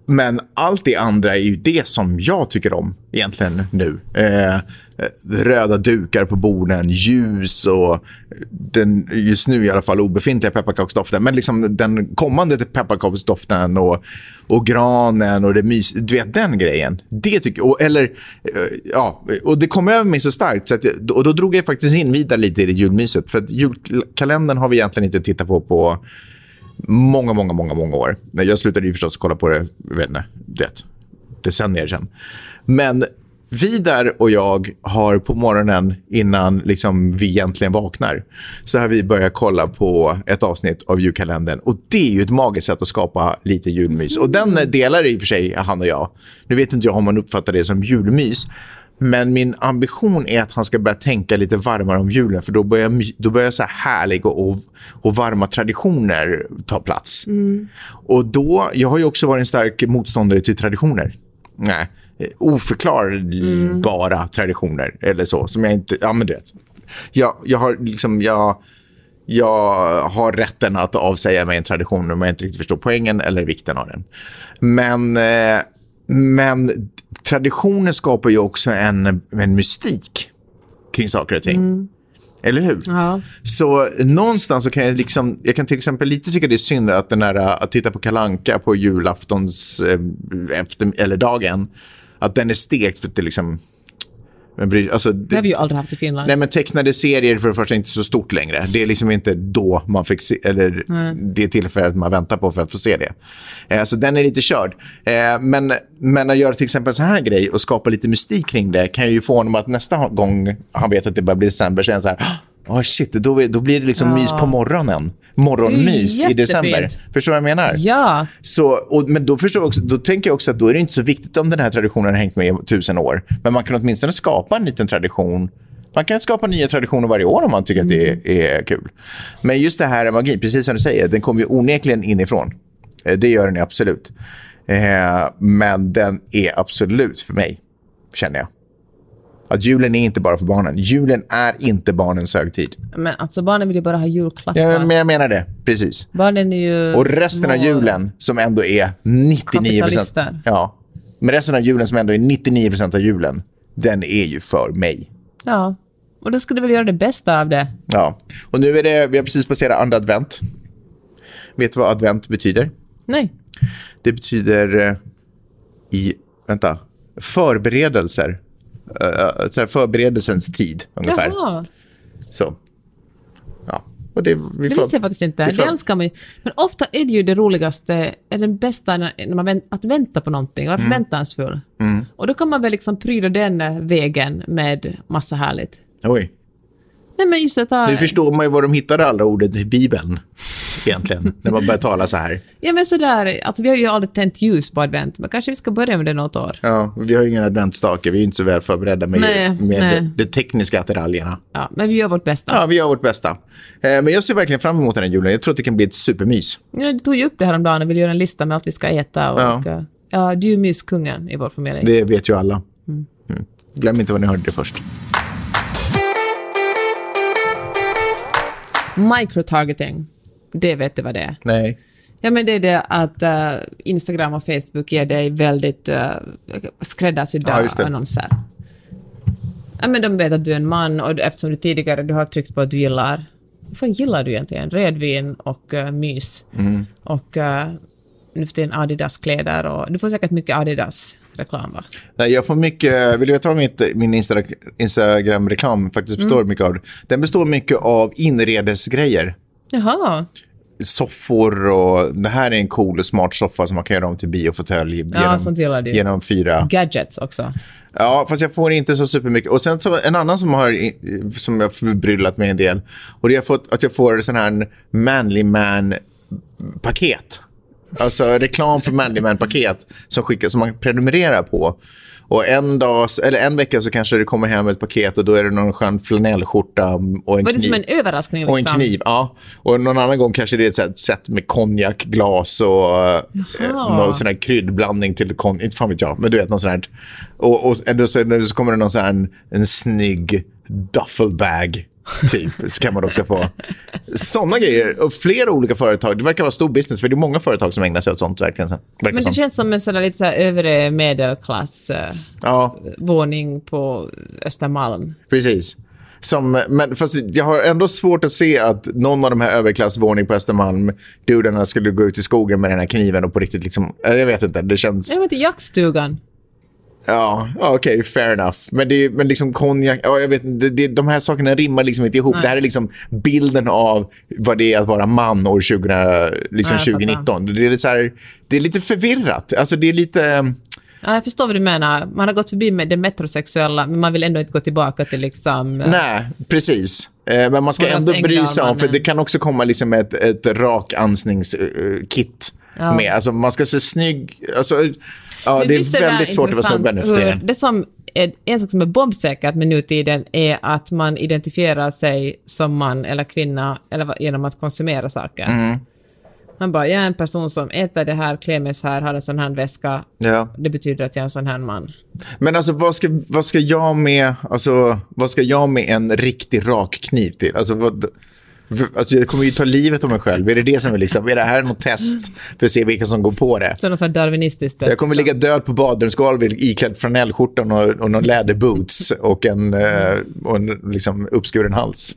[SPEAKER 1] Men allt det andra är ju det som jag tycker om egentligen nu. Eh, Eh, röda dukar på borden, ljus och den just nu i alla fall obefintliga pepparkaksdoften. Men liksom den kommande pepparkaksdoften och, och granen och det mys, du vet den grejen. Det tycker och, eller eh, ja, och det kom över mig så starkt så att och då drog jag faktiskt in vidare lite i det julmyset. För att julkalendern har vi egentligen inte tittat på på många, många, många, många år. Jag slutade ju förstås kolla på det, jag vet inte, det, decennier sedan. Men Vidar och jag har på morgonen innan liksom vi egentligen vaknar så har vi börjat kolla på ett avsnitt av julkalendern. Och Det är ju ett magiskt sätt att skapa lite julmys. Och Den delar i och för sig han och jag. Nu vet inte jag om man uppfattar det som julmys. Men min ambition är att han ska börja tänka lite varmare om julen för då börjar, då börjar så här härliga och, och varma traditioner ta plats. Och då, jag har ju också varit en stark motståndare till traditioner. Nej, eh, oförklarliga traditioner eller så som jag inte, ja men du vet. Jag, jag har liksom, jag, jag har rätten att avsäga mig en tradition om jag inte riktigt förstår poängen eller vikten av den. Men, eh, men traditioner skapar ju också en, en mystik kring saker och ting. Eller hur?
[SPEAKER 2] Ja.
[SPEAKER 1] Så någonstans så kan jag liksom, jag kan till exempel lite tycka det är synd att den där, att titta på Kalanka på julaftons eh, efter, eller dagen, att den är stekt för att det liksom, Men bry, alltså,
[SPEAKER 2] Det har vi ju aldrig haft i Finland.
[SPEAKER 1] Nej, men tecknade serier för det första är inte så stort längre. Det är liksom inte då man fick se, eller det tillfället man väntar på för att få se det. Eh, så den är lite körd. Eh, men, men att göra till exempel så här grej och skapa lite mystik kring det kan ju få honom att nästa gång han vet att det börjar bli december säga så här, oh shit, då, då blir det liksom mys på morgonen. Morgonmys i december. Förstår du vad jag menar?
[SPEAKER 2] Ja,
[SPEAKER 1] Så, och, men då, förstår jag också, då tänker jag också att då är det inte så viktigt om den här traditionen har hängt med i tusen år. Men man kan åtminstone skapa en liten tradition. Man kan skapa nya traditioner varje år om man tycker att det är, är kul. Men just det här är magi, precis som du säger, den kommer ju onekligen inifrån. Eh, Det gör den absolut. Eh, men den är absolut för mig, känner jag. Att julen är inte bara för barnen. Julen är inte barnens högtid.
[SPEAKER 2] men alltså barnen vill ju bara ha julklappar.
[SPEAKER 1] Ja, men jag menar det, precis.
[SPEAKER 2] Barnen är ju
[SPEAKER 1] Och resten av julen som ändå är 99
[SPEAKER 2] Kapitalister.
[SPEAKER 1] Ja. Men resten av julen som ändå är 99% av julen, den är ju för mig.
[SPEAKER 2] Ja, och då ska du väl göra det bästa av det.
[SPEAKER 1] Ja. Och nu är det, vi har precis passerat andra advent. Vet du vad advent betyder?
[SPEAKER 2] Nej.
[SPEAKER 1] Det betyder eh, i, vänta, förberedelser. Uh, så här, förberedelsens tid, ungefär.
[SPEAKER 2] Jaha,
[SPEAKER 1] Så. Ja. Och det, vi
[SPEAKER 2] det
[SPEAKER 1] får-
[SPEAKER 2] visste jag faktiskt inte. Det älskar man ju. Men ofta är det ju det roligaste, är den bästa när, man vänt, att vänta på någonting,
[SPEAKER 1] Mm.
[SPEAKER 2] att vara förväntansfull. Och då kan man väl liksom pryda den eh, vägen med massa härligt.
[SPEAKER 1] Oj.
[SPEAKER 2] Nej men just att
[SPEAKER 1] Nu förstår man ju var de hittade alla ordet i Bibeln, egentligen, när man börjar tala så här.
[SPEAKER 2] Ja men sådär, alltså vi har ju aldrig tänt ljus på advent, men kanske vi ska börja med det något år.
[SPEAKER 1] Ja, vi har ju ingen adventsstake, vi är inte så väl förberedda med,
[SPEAKER 2] Nej,
[SPEAKER 1] med
[SPEAKER 2] nej.
[SPEAKER 1] De, de tekniska attiraljerna.
[SPEAKER 2] Ja, men vi gör vårt bästa.
[SPEAKER 1] Ja, vi gör vårt bästa. Eh, men jag ser verkligen fram emot den här julen. Jag tror att det kan bli ett supermys.
[SPEAKER 2] Ja, du tog ju upp det här om dagen och ville göra en lista med allt vi ska äta och...
[SPEAKER 1] Ja.
[SPEAKER 2] Ja, ja du är ju myskungen i vår familj.
[SPEAKER 1] Det vet ju alla. Mm. Glöm inte vad ni hörde det först.
[SPEAKER 2] Microtargeting. Det vet du vad det är.
[SPEAKER 1] Nej.
[SPEAKER 2] Ja, men det är det att eh, Instagram och Facebook ger dig väldigt uh, skräddarsydda
[SPEAKER 1] Ja,
[SPEAKER 2] annonser. Ja, men de vet att du är en man och eftersom du tidigare du har tryckt på att du gillar... Vad fan gillar du egentligen? Rödvin och uh, mys.
[SPEAKER 1] Mm.
[SPEAKER 2] Och uh, nu för tiden Adidas-kläder och... Du får säkert mycket Adidas-reklam, va?
[SPEAKER 1] Nej, jag får mycket, vill du veta vad mitt, min Insta, Instagram-reklam faktiskt består mycket av? Den består mycket av inredesgrejer.
[SPEAKER 2] Jaha.
[SPEAKER 1] Soffor och det här är en cool och smart soffa som man kan göra om till biofåtölj genom,
[SPEAKER 2] gillar du.
[SPEAKER 1] genom fyra
[SPEAKER 2] Gadgets också.
[SPEAKER 1] Ja, fast jag får inte så supermycket. Och sen så en annan som har som jag förbryllat mig en del. Och det är att jag får sån här manly man-paket. Alltså reklam för manly man-paket som skickas som man prenumererar på. Och en dag, eller en vecka så kanske det kommer hem ett paket och då är det någon skön flanellskjorta och en
[SPEAKER 2] Var det
[SPEAKER 1] kniv.
[SPEAKER 2] som en överraskning?
[SPEAKER 1] Och en
[SPEAKER 2] Liksom?
[SPEAKER 1] kniv, ja. Och någon annan gång kanske det är ett sätt med konjak, glas och eh, någon sån här kryddblandning till konjak. Inte fan vet jag, men du vet någon sån här. Och, och eller så, eller så kommer det någon sån här, en, en snygg duffelbag. Typ, så kan man också få. Såna grejer. Och flera olika företag. Det verkar vara stor business, för det är många företag som ägnar sig åt sånt. Verkligen, verkar
[SPEAKER 2] Men det känns som en sådär lite så övre medelklass eh,
[SPEAKER 1] Ja,
[SPEAKER 2] våning på Östermalm.
[SPEAKER 1] Precis. Som, men fast jag har ändå svårt att se att någon av de här överklassvåning på Östermalm, dudarna skulle gå ut i skogen med den här kniven och på riktigt liksom, jag vet inte, det känns,
[SPEAKER 2] Jag vet inte, jaktstugan.
[SPEAKER 1] Ja, okej, fair enough. Men, det, men liksom konjak, ja, jag vet det, det, de här sakerna rimmar liksom inte ihop. Det här är liksom bilden av vad det är att vara man år 20, liksom
[SPEAKER 2] Ja, jag fattar.
[SPEAKER 1] 2019. Det är, lite så här, det är lite förvirrat. Alltså det är lite...
[SPEAKER 2] Ja, jag förstår vad du menar. Man har gått förbi med det metrosexuella, men man vill ändå inte gå tillbaka till liksom...
[SPEAKER 1] Nej, precis. Eh, Men man ska ändå bry sig om, för det kan också komma liksom ett, ett rakansningskit
[SPEAKER 2] Ja.
[SPEAKER 1] med. Alltså man ska se snygg... Alltså, ja, det är väldigt svårt att vara snubbe nu för tiden.
[SPEAKER 2] hur Det som är, en sak som är bombsäkert med nutiden är att man identifierar sig som man eller kvinna eller genom att konsumera saker.
[SPEAKER 1] Mm.
[SPEAKER 2] Man bara, jag är en person som äter det här, klär mig så här, har en sån här väska.
[SPEAKER 1] Ja.
[SPEAKER 2] Det betyder att jag är en sån här man.
[SPEAKER 1] Men alltså vad ska, vad ska jag med, alltså vad ska jag med en riktig rakkniv till? Alltså, vad, alltså jag kommer ju ta livet av mig själv. Är det det som är liksom, är det här något test för att se vilka som går på det?
[SPEAKER 2] Så något sånt darwinistiskt.
[SPEAKER 1] Jag kommer ligga död på badrumsgolvet iklädd flanellskjorta och, och någon läderboots och en, eh, och en liksom uppskuren hals.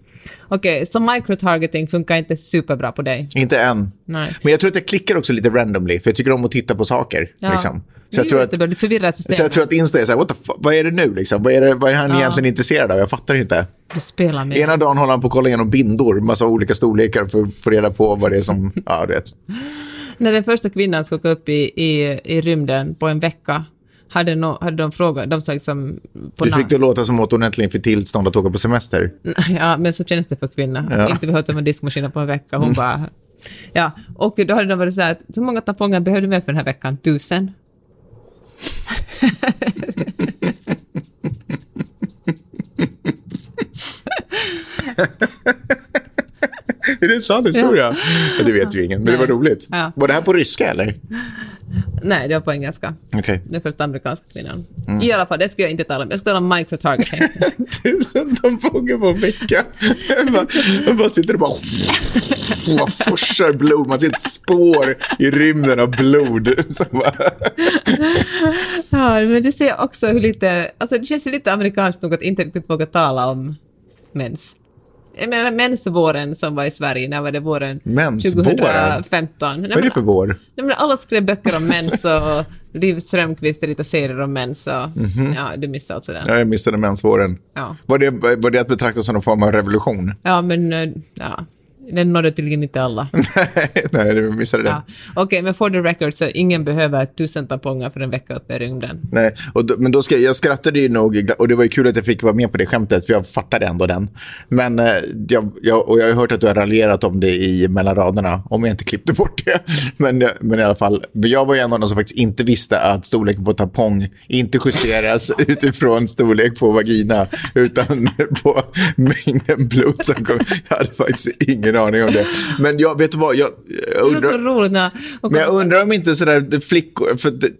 [SPEAKER 2] Okej, så microtargeting funkar inte superbra på dig.
[SPEAKER 1] Inte än.
[SPEAKER 2] Nej.
[SPEAKER 1] Men jag tror att jag klickar också lite randomly, för jag tycker om att titta på saker.
[SPEAKER 2] Ja.
[SPEAKER 1] Liksom.
[SPEAKER 2] Det
[SPEAKER 1] Så, jag tror att,
[SPEAKER 2] du förvirrar systemet.
[SPEAKER 1] så jag tror att Insta är så här, what the fuck, vad är det nu liksom? Vad är, det, vad är han
[SPEAKER 2] Ja.
[SPEAKER 1] egentligen intresserad av? Jag fattar inte.
[SPEAKER 2] Du spelar med.
[SPEAKER 1] Ena dagen håller han på att kolla igenom bindor, massa olika storlekar för att få reda på vad det är som, ja du vet.
[SPEAKER 2] När den första kvinnan skulle gå upp i, i, i rymden på en vecka hade, no, hade de frågat, de sa liksom på namn.
[SPEAKER 1] fick det att låta som att hon äntligen fick tillstånd att åka på semester.
[SPEAKER 2] Ja, men så känns det för kvinnor.
[SPEAKER 1] Ja.
[SPEAKER 2] Inte behövt med diskmaskinen på en vecka. Hon bara... Ja, och då hade de varit så här, att, hur många tamponger behöver du med för den här veckan? Tusen?
[SPEAKER 1] Är det en sann historia? Ja. Det vet ju ingen, men det var roligt.
[SPEAKER 2] Ja.
[SPEAKER 1] Var det här på ryska eller?
[SPEAKER 2] Nej, det var på engelska.
[SPEAKER 1] Okej.
[SPEAKER 2] Den första amerikanska kvinnan.
[SPEAKER 1] Mm.
[SPEAKER 2] I alla fall, det ska jag inte tala om. Jag ska tala om microtargeting.
[SPEAKER 1] Tusen tamponger på en vecka. Man, man bara sitter och bara... Man forsar blod. Man ser ett spår i rymden av blod.
[SPEAKER 2] Ja, men det ser också hur lite... Alltså det känns lite amerikanskt nog att inte riktigt våga tala om mens. Jag menar mensvåren som var i Sverige, när var det våren?
[SPEAKER 1] Mensvåren?
[SPEAKER 2] 2015. Nej,
[SPEAKER 1] vad är det för vår?
[SPEAKER 2] Nej, men alla skrev böcker om mens och Liv Strömquist lite serier om mens och
[SPEAKER 1] Mhm.
[SPEAKER 2] ja, du missade alltså den.
[SPEAKER 1] Ja, jag missade mensvåren.
[SPEAKER 2] Ja.
[SPEAKER 1] Var, det, var det att betrakta som någon form av revolution?
[SPEAKER 2] Ja, men eh, ja, den nådde tydligen inte alla.
[SPEAKER 1] Nej, jag missade det.
[SPEAKER 2] Ja. Okej, men for the record så ingen behöver tusen tamponger för en vecka uppe i rymden.
[SPEAKER 1] Nej, och då, men då ska, jag skrattade ju nog, och det var ju kul att jag fick vara med på det skämtet, för jag fattade ändå den. Men eh, jag, jag, och jag har hört att du har raljerat om det i mellan raderna, om jag inte klippte bort det. Men, eh, men i alla fall, jag var ju en av de som faktiskt inte visste att storleken på tampong inte justeras utifrån storlek på vagina, utan på mängden blod som kommer. Jag hade faktiskt ingen aning om det. Men jag vet vad, jag, jag undrar...
[SPEAKER 2] roligt när...
[SPEAKER 1] Men jag undrar om inte sådär flickor, för det,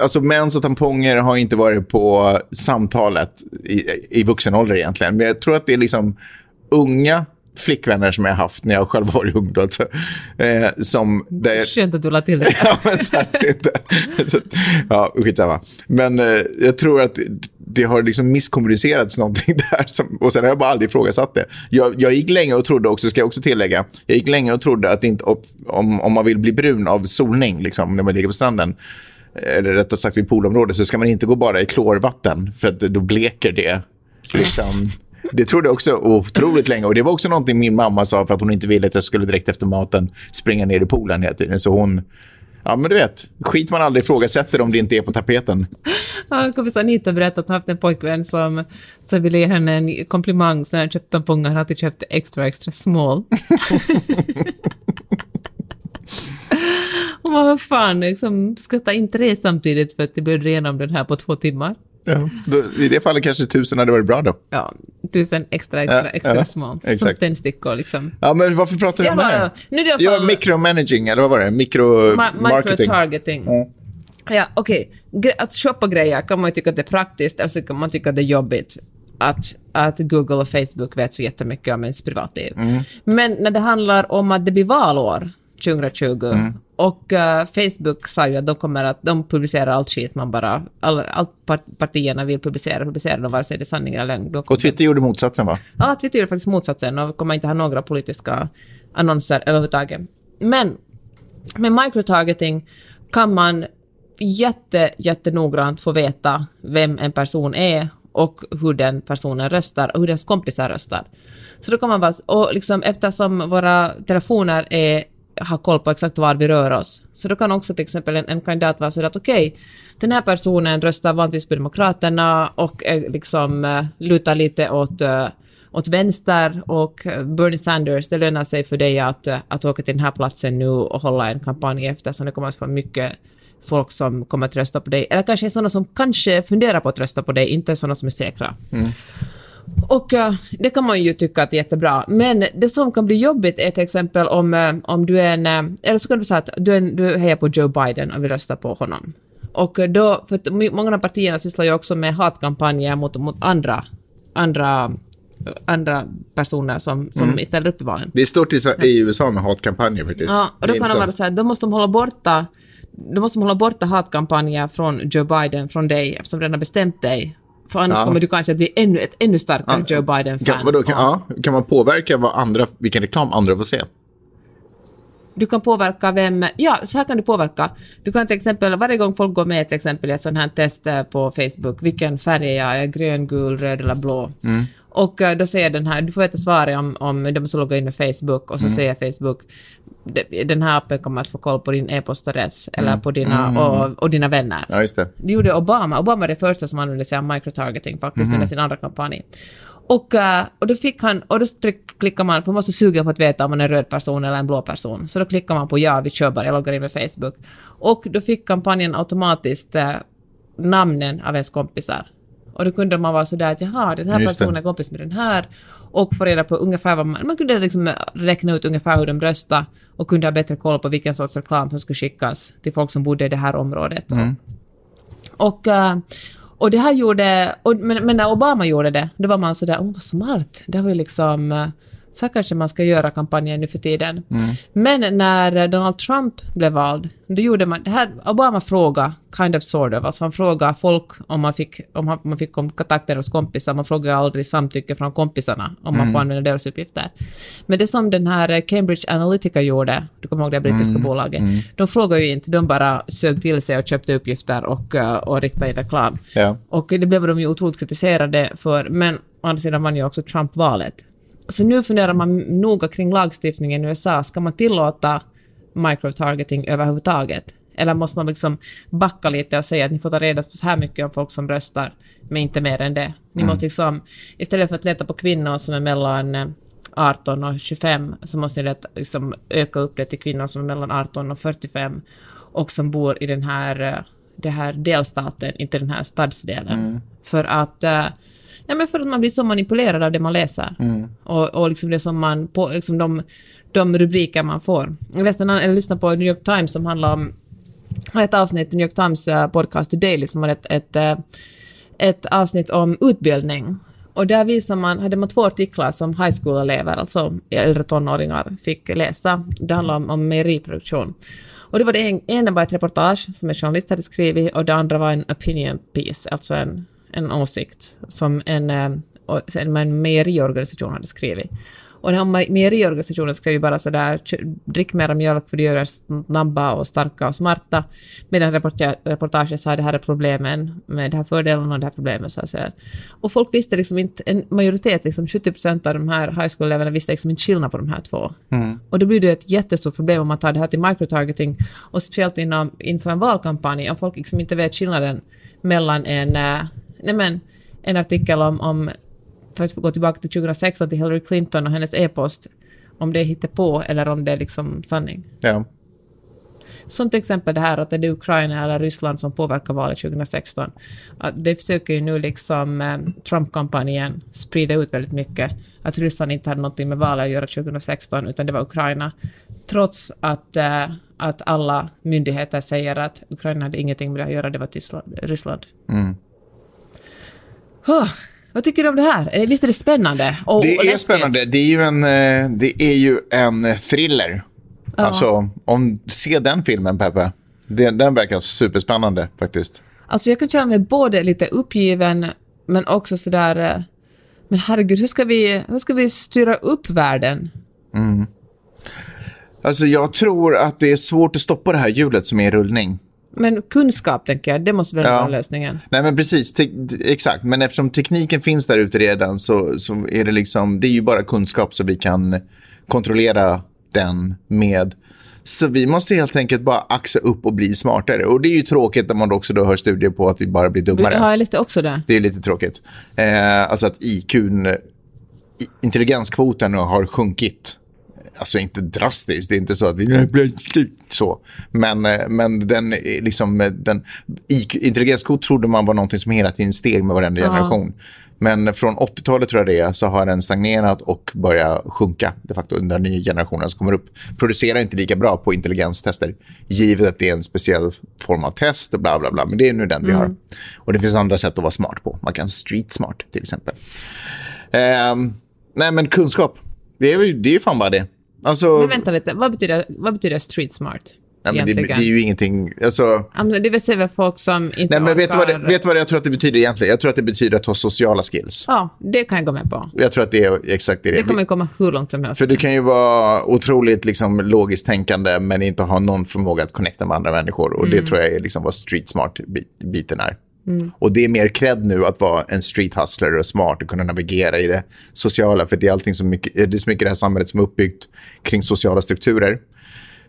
[SPEAKER 1] alltså mens och tamponger har inte varit på samtalet i, i vuxen ålder egentligen. Men jag tror att det är liksom unga flickvänner som jag har haft när jag själv varit ung. Då, alltså, eh, som, där,
[SPEAKER 2] Skönt att du la till det.
[SPEAKER 1] ja, men så att det inte, så, att- ja, skitsamma. Men eh, jag tror att det har liksom misskommunicerats någonting där. Som, och sen har jag bara aldrig ifrågasatt det. Jag, jag gick länge och trodde också, ska jag också tillägga, jag gick länge och trodde att inte, om, om man vill bli brun av solning, liksom, när man ligger på stranden, eller rättare sagt vid poolområdet, så ska man inte gå bara i klorvatten, för att då bleker det. Liksom, det trodde jag också otroligt länge. Och det var också någonting min mamma sa för att hon inte ville att jag skulle direkt efter maten springa ner i poolen hela tiden. Så hon... Ja, men du vet. Skit man aldrig ifrågasätter om det inte är på tapeten.
[SPEAKER 2] Ja, kompis Anita berättade att hon haft en pojkvän som, som ville ge henne en komplimang så när han köpte tamponger han alltid köpte extra, extra small. Hon bara, vad fan, liksom, ska ta in tre samtidigt för att det blir om den här på två timmar?
[SPEAKER 1] Ja, då, I det fallet kanske tusen hade varit bra då.
[SPEAKER 2] Ja, tusen extra, extra,
[SPEAKER 1] Ja,
[SPEAKER 2] extra
[SPEAKER 1] ja,
[SPEAKER 2] small. Som
[SPEAKER 1] exakt.
[SPEAKER 2] tändstickor liksom.
[SPEAKER 1] Ja, men varför pratar vi om
[SPEAKER 2] Ja,
[SPEAKER 1] det här?
[SPEAKER 2] ja, nu är det
[SPEAKER 1] Ja, micromanaging, eller vad var det? Mikro...
[SPEAKER 2] Ma-
[SPEAKER 1] marketing.
[SPEAKER 2] Microtargeting. Ja, okej. Gre- Att shoppa grejer kan man ju tycka att det är praktiskt, eller så kan man tycka att det är jobbigt att, att Google och Facebook vet så jättemycket om ens privatliv. Men när det handlar om att det blir valår 2020 och eh, Facebook sa ju att de kommer att de publicerar allt skit man bara, all, allt part- partierna vill publicera, publicerar de vare sig det är sanning eller lögn.
[SPEAKER 1] Och Twitter gjorde motsatsen, va?
[SPEAKER 2] Ja, Twitter gör faktiskt motsatsen och kommer inte ha några politiska annonser överhuvudtaget. Men med microtargeting kan man jätte, jättenoggrant få veta vem en person är och hur den personen röstar och hur dens kompisar röstar. Så då kan man bara, och liksom eftersom våra telefoner är, ha koll på exakt var vi rör oss, så då kan också till exempel en, en kandidat vara så att okej, den här personen röstar vanligtvis på Demokraterna och är liksom uh, lutar lite åt uh, åt vänster och eh, Bernie Sanders, det lönar sig för dig att, uh, att åka till den här platsen nu och hålla en kampanj eftersom det kommer att vara mycket folk som kommer att rösta på dig. Eller kanske sådana som kanske funderar på att rösta på dig, inte sådana som är säkra. Mm. Och eh, det kan man ju tycka att är jättebra. Men det som kan bli jobbigt är till exempel om, eh, om du är en... eh, Eller så kan du säga att du, en, du hejar på Joe Biden och vill rösta på honom. Och då, för att många av partierna sysslar ju också med hatkampanjer mot, mot andra, andra, andra personer som, som ställer upp i valen.
[SPEAKER 1] Det är stort i, i USA med hatkampanjer faktiskt.
[SPEAKER 2] Ja, och då
[SPEAKER 1] Det
[SPEAKER 2] kan de vara så här, då måste de hålla borta då måste de hålla borta hatkampanjer från Joe Biden från dig eftersom redan har bestämt dig För annars
[SPEAKER 1] Ja.
[SPEAKER 2] kommer du kanske att bli ännu, ett ännu starkare Joe Biden-fan.
[SPEAKER 1] Kan, vadå, kan, ja, kan man påverka vad andra, vilken reklam andra får se?
[SPEAKER 2] Du kan påverka vem... Ja, så här kan du påverka. Du kan till exempel, varje gång folk går med till exempel i ett sånt här test eh, på Facebook, vilken färg är jag? Är grön, gul, röd eller blå? Och eh, då säger den här, du får veta svaret om, om de som loggar in med Facebook och så säger Facebook, "Det- den här appen kommer att få koll på din e-postadress eller på dina, och, och dina vänner.
[SPEAKER 1] Ja, just det.
[SPEAKER 2] Det gjorde Obama. Obama var det första som använde sig av microtargeting faktiskt under sin andra kampanj. Och, eh, och då fick han, och då tryck, klickar man, för man måste suga på att veta om man är en röd person eller en blå person. Så då klickar man på ja, vi kör bara, jag loggar in med Facebook. Och då fick kampanjen automatiskt eh, namnen av ens kompisar. Och då kunde man vara sådär att jaha, den här
[SPEAKER 1] Just
[SPEAKER 2] personen är kompis med den här och få reda på ungefär vad man... Man kunde liksom räkna ut ungefär hur de röstade och kunde ha bättre koll på vilken sorts reklam som skulle skickas till folk som bodde i det här området.
[SPEAKER 1] Mm.
[SPEAKER 2] Och, eh, och det här gjorde... Och, men, men när Obama gjorde det, då var man sådär, åh vad smart. Det var ju liksom... Så kanske man ska göra kampanjen nu för tiden. Men när Donald Trump blev vald, då gjorde man... Det här, Obama frågade, kind of sort of, alltså han frågade folk om man fick, om man fick kontakter hos kompisar, man frågade aldrig samtycke från kompisarna om man får använda deras uppgifter. Men det som den här Cambridge Analytica gjorde, du kommer ihåg det brittiska bolaget, de frågade ju inte, de bara sög till sig och köpte uppgifter och, eh, och riktade in reklam.
[SPEAKER 1] Ja.
[SPEAKER 2] Och det blev de ju otroligt kritiserade för, men å andra sidan vann ju också Trump valet. Så nu funderar man noga kring lagstiftningen i USA. Ska man tillåta microtargeting överhuvudtaget? Eller måste man liksom backa lite och säga att ni får ta reda på så här mycket om folk som röstar, men inte mer än det. Ni måste liksom, istället för att leta på kvinnor som är mellan eh, 18 och 25, så måste ni leta, liksom öka upp det till kvinnor som är mellan 18 och 45 och som bor i den här, eh, det här delstaten, inte den här stadsdelen. För att eh, Ja, men för att man blir så manipulerad av det man läser. Och, och liksom det som man, på, liksom de, de rubriker man får. Jag, läste en, eller lyssnade på New York Times som handlar om har ett avsnitt i New York Times eh, podcast The Daily som har ett, ett, eh, ett avsnitt om utbildning. Och där visar man, hade man två artiklar som high school-elever, alltså äldre tonåringar, fick läsa. Det handlar om, om mejeriproduktion. Och det var det en, ena var ett reportage som en journalist hade skrivit och det andra var en opinion piece, alltså en, en åsikt som en, eh, en, en mejeriorganisation hade skrivit. Och den här me- mejeriorganisationen skrev ju bara sådär, "Kö- drick mera mjölk för det gör er snabba och starka och smarta. Medan reporta- reportaget sa det här är problemen med det här fördelen och det här problemet. Så att säga. Och folk visste liksom inte, en majoritet, liksom 70 procent av de här high school-eleverna visste liksom inte skillnad på de här två. Och då blir det ett jättestort problem om man tar det här till microtargeting och speciellt inom, inför en valkampanj, om folk liksom inte vet skillnaden mellan en, eh, nej men, en artikel om, om för att gå tillbaka till 2016 till Hillary Clinton och hennes e-post, om det är på eller om det är liksom sanning.
[SPEAKER 1] Ja.
[SPEAKER 2] Som till exempel det här att det är Ukraina eller Ryssland som påverkar valet 2016. Att det försöker ju nu liksom eh, Trump-kampanjen sprida ut väldigt mycket. Att Ryssland inte hade någonting med valet att göra 2016 utan det var Ukraina. Trots att, eh, att alla myndigheter säger att Ukraina hade ingenting med det att göra, det var Tyskland, Ryssland. Oh, vad tycker du om det här? Eh, Visst är det spännande? Och,
[SPEAKER 1] Det
[SPEAKER 2] och
[SPEAKER 1] är
[SPEAKER 2] läskigt?
[SPEAKER 1] spännande. Det är ju en, eh, det är ju en eh, thriller. Alltså, om, se den filmen, Peppe. Den, den verkar superspännande, faktiskt.
[SPEAKER 2] Alltså jag kan känna mig både lite uppgiven, men också sådär... eh, Men herregud, hur ska vi, hur ska vi styra upp världen?
[SPEAKER 1] Alltså, jag tror att det är svårt att stoppa det här hjulet som är i rullning.
[SPEAKER 2] Men kunskap, tänker jag, det måste väl
[SPEAKER 1] Ja.
[SPEAKER 2] vara lösningen.
[SPEAKER 1] Nej, men precis. Te- exakt. Men eftersom tekniken finns där ute redan så, så är det liksom, det är ju bara kunskap så vi kan kontrollera den med. Så vi måste helt enkelt bara axa upp och bli smartare. Och det är ju tråkigt när man också då hör studier på att vi bara blir dummare.
[SPEAKER 2] Ja, jag läste också det.
[SPEAKER 1] Det är lite tråkigt. Eh, alltså att IQ, intelligenskvoten har sjunkit. Alltså inte drastiskt, det är inte så att vi... Så. Men, eh, men den, är liksom, eh, den IQ, intelligenskvot trodde man var någonting som hela tiden steg med varenda generation. Men från 80-talet tror jag det är, så har den stagnerat och börjat sjunka de facto under nya generationer som kommer upp. Producerar inte lika bra på intelligenstester, givet att det är en speciell form av test och bla bla bla. Men det är nu den vi har. Och det finns andra sätt att vara smart på. Man kan street smart till exempel. Ehm, nej men kunskap, det är ju det är ju fan bara det. Alltså,
[SPEAKER 2] Men vänta lite, vad betyder, vad betyder street smart?
[SPEAKER 1] Men det, det är ju ingenting... Alltså,
[SPEAKER 2] Ja, Det vill säga folk som inte
[SPEAKER 1] nej, men vet du, vad det, vet vad jag tror att det betyder egentligen? Jag tror att det betyder att ha sociala skills.
[SPEAKER 2] Ja, det kan jag gå med på.
[SPEAKER 1] Jag tror att det är exakt det det
[SPEAKER 2] kommer komma hur långt som helst.
[SPEAKER 1] För du kan ju vara otroligt liksom, logiskt tänkande men inte ha någon förmåga att connecta med andra människor. Och
[SPEAKER 2] Mm.
[SPEAKER 1] det tror jag är liksom vad street smart-biten är. Mm. Och det är mer cred nu att vara en street hustler och smart och kunna navigera i det sociala. För det är allting så mycket, det är så mycket i det här samhället som är uppbyggt kring sociala strukturer.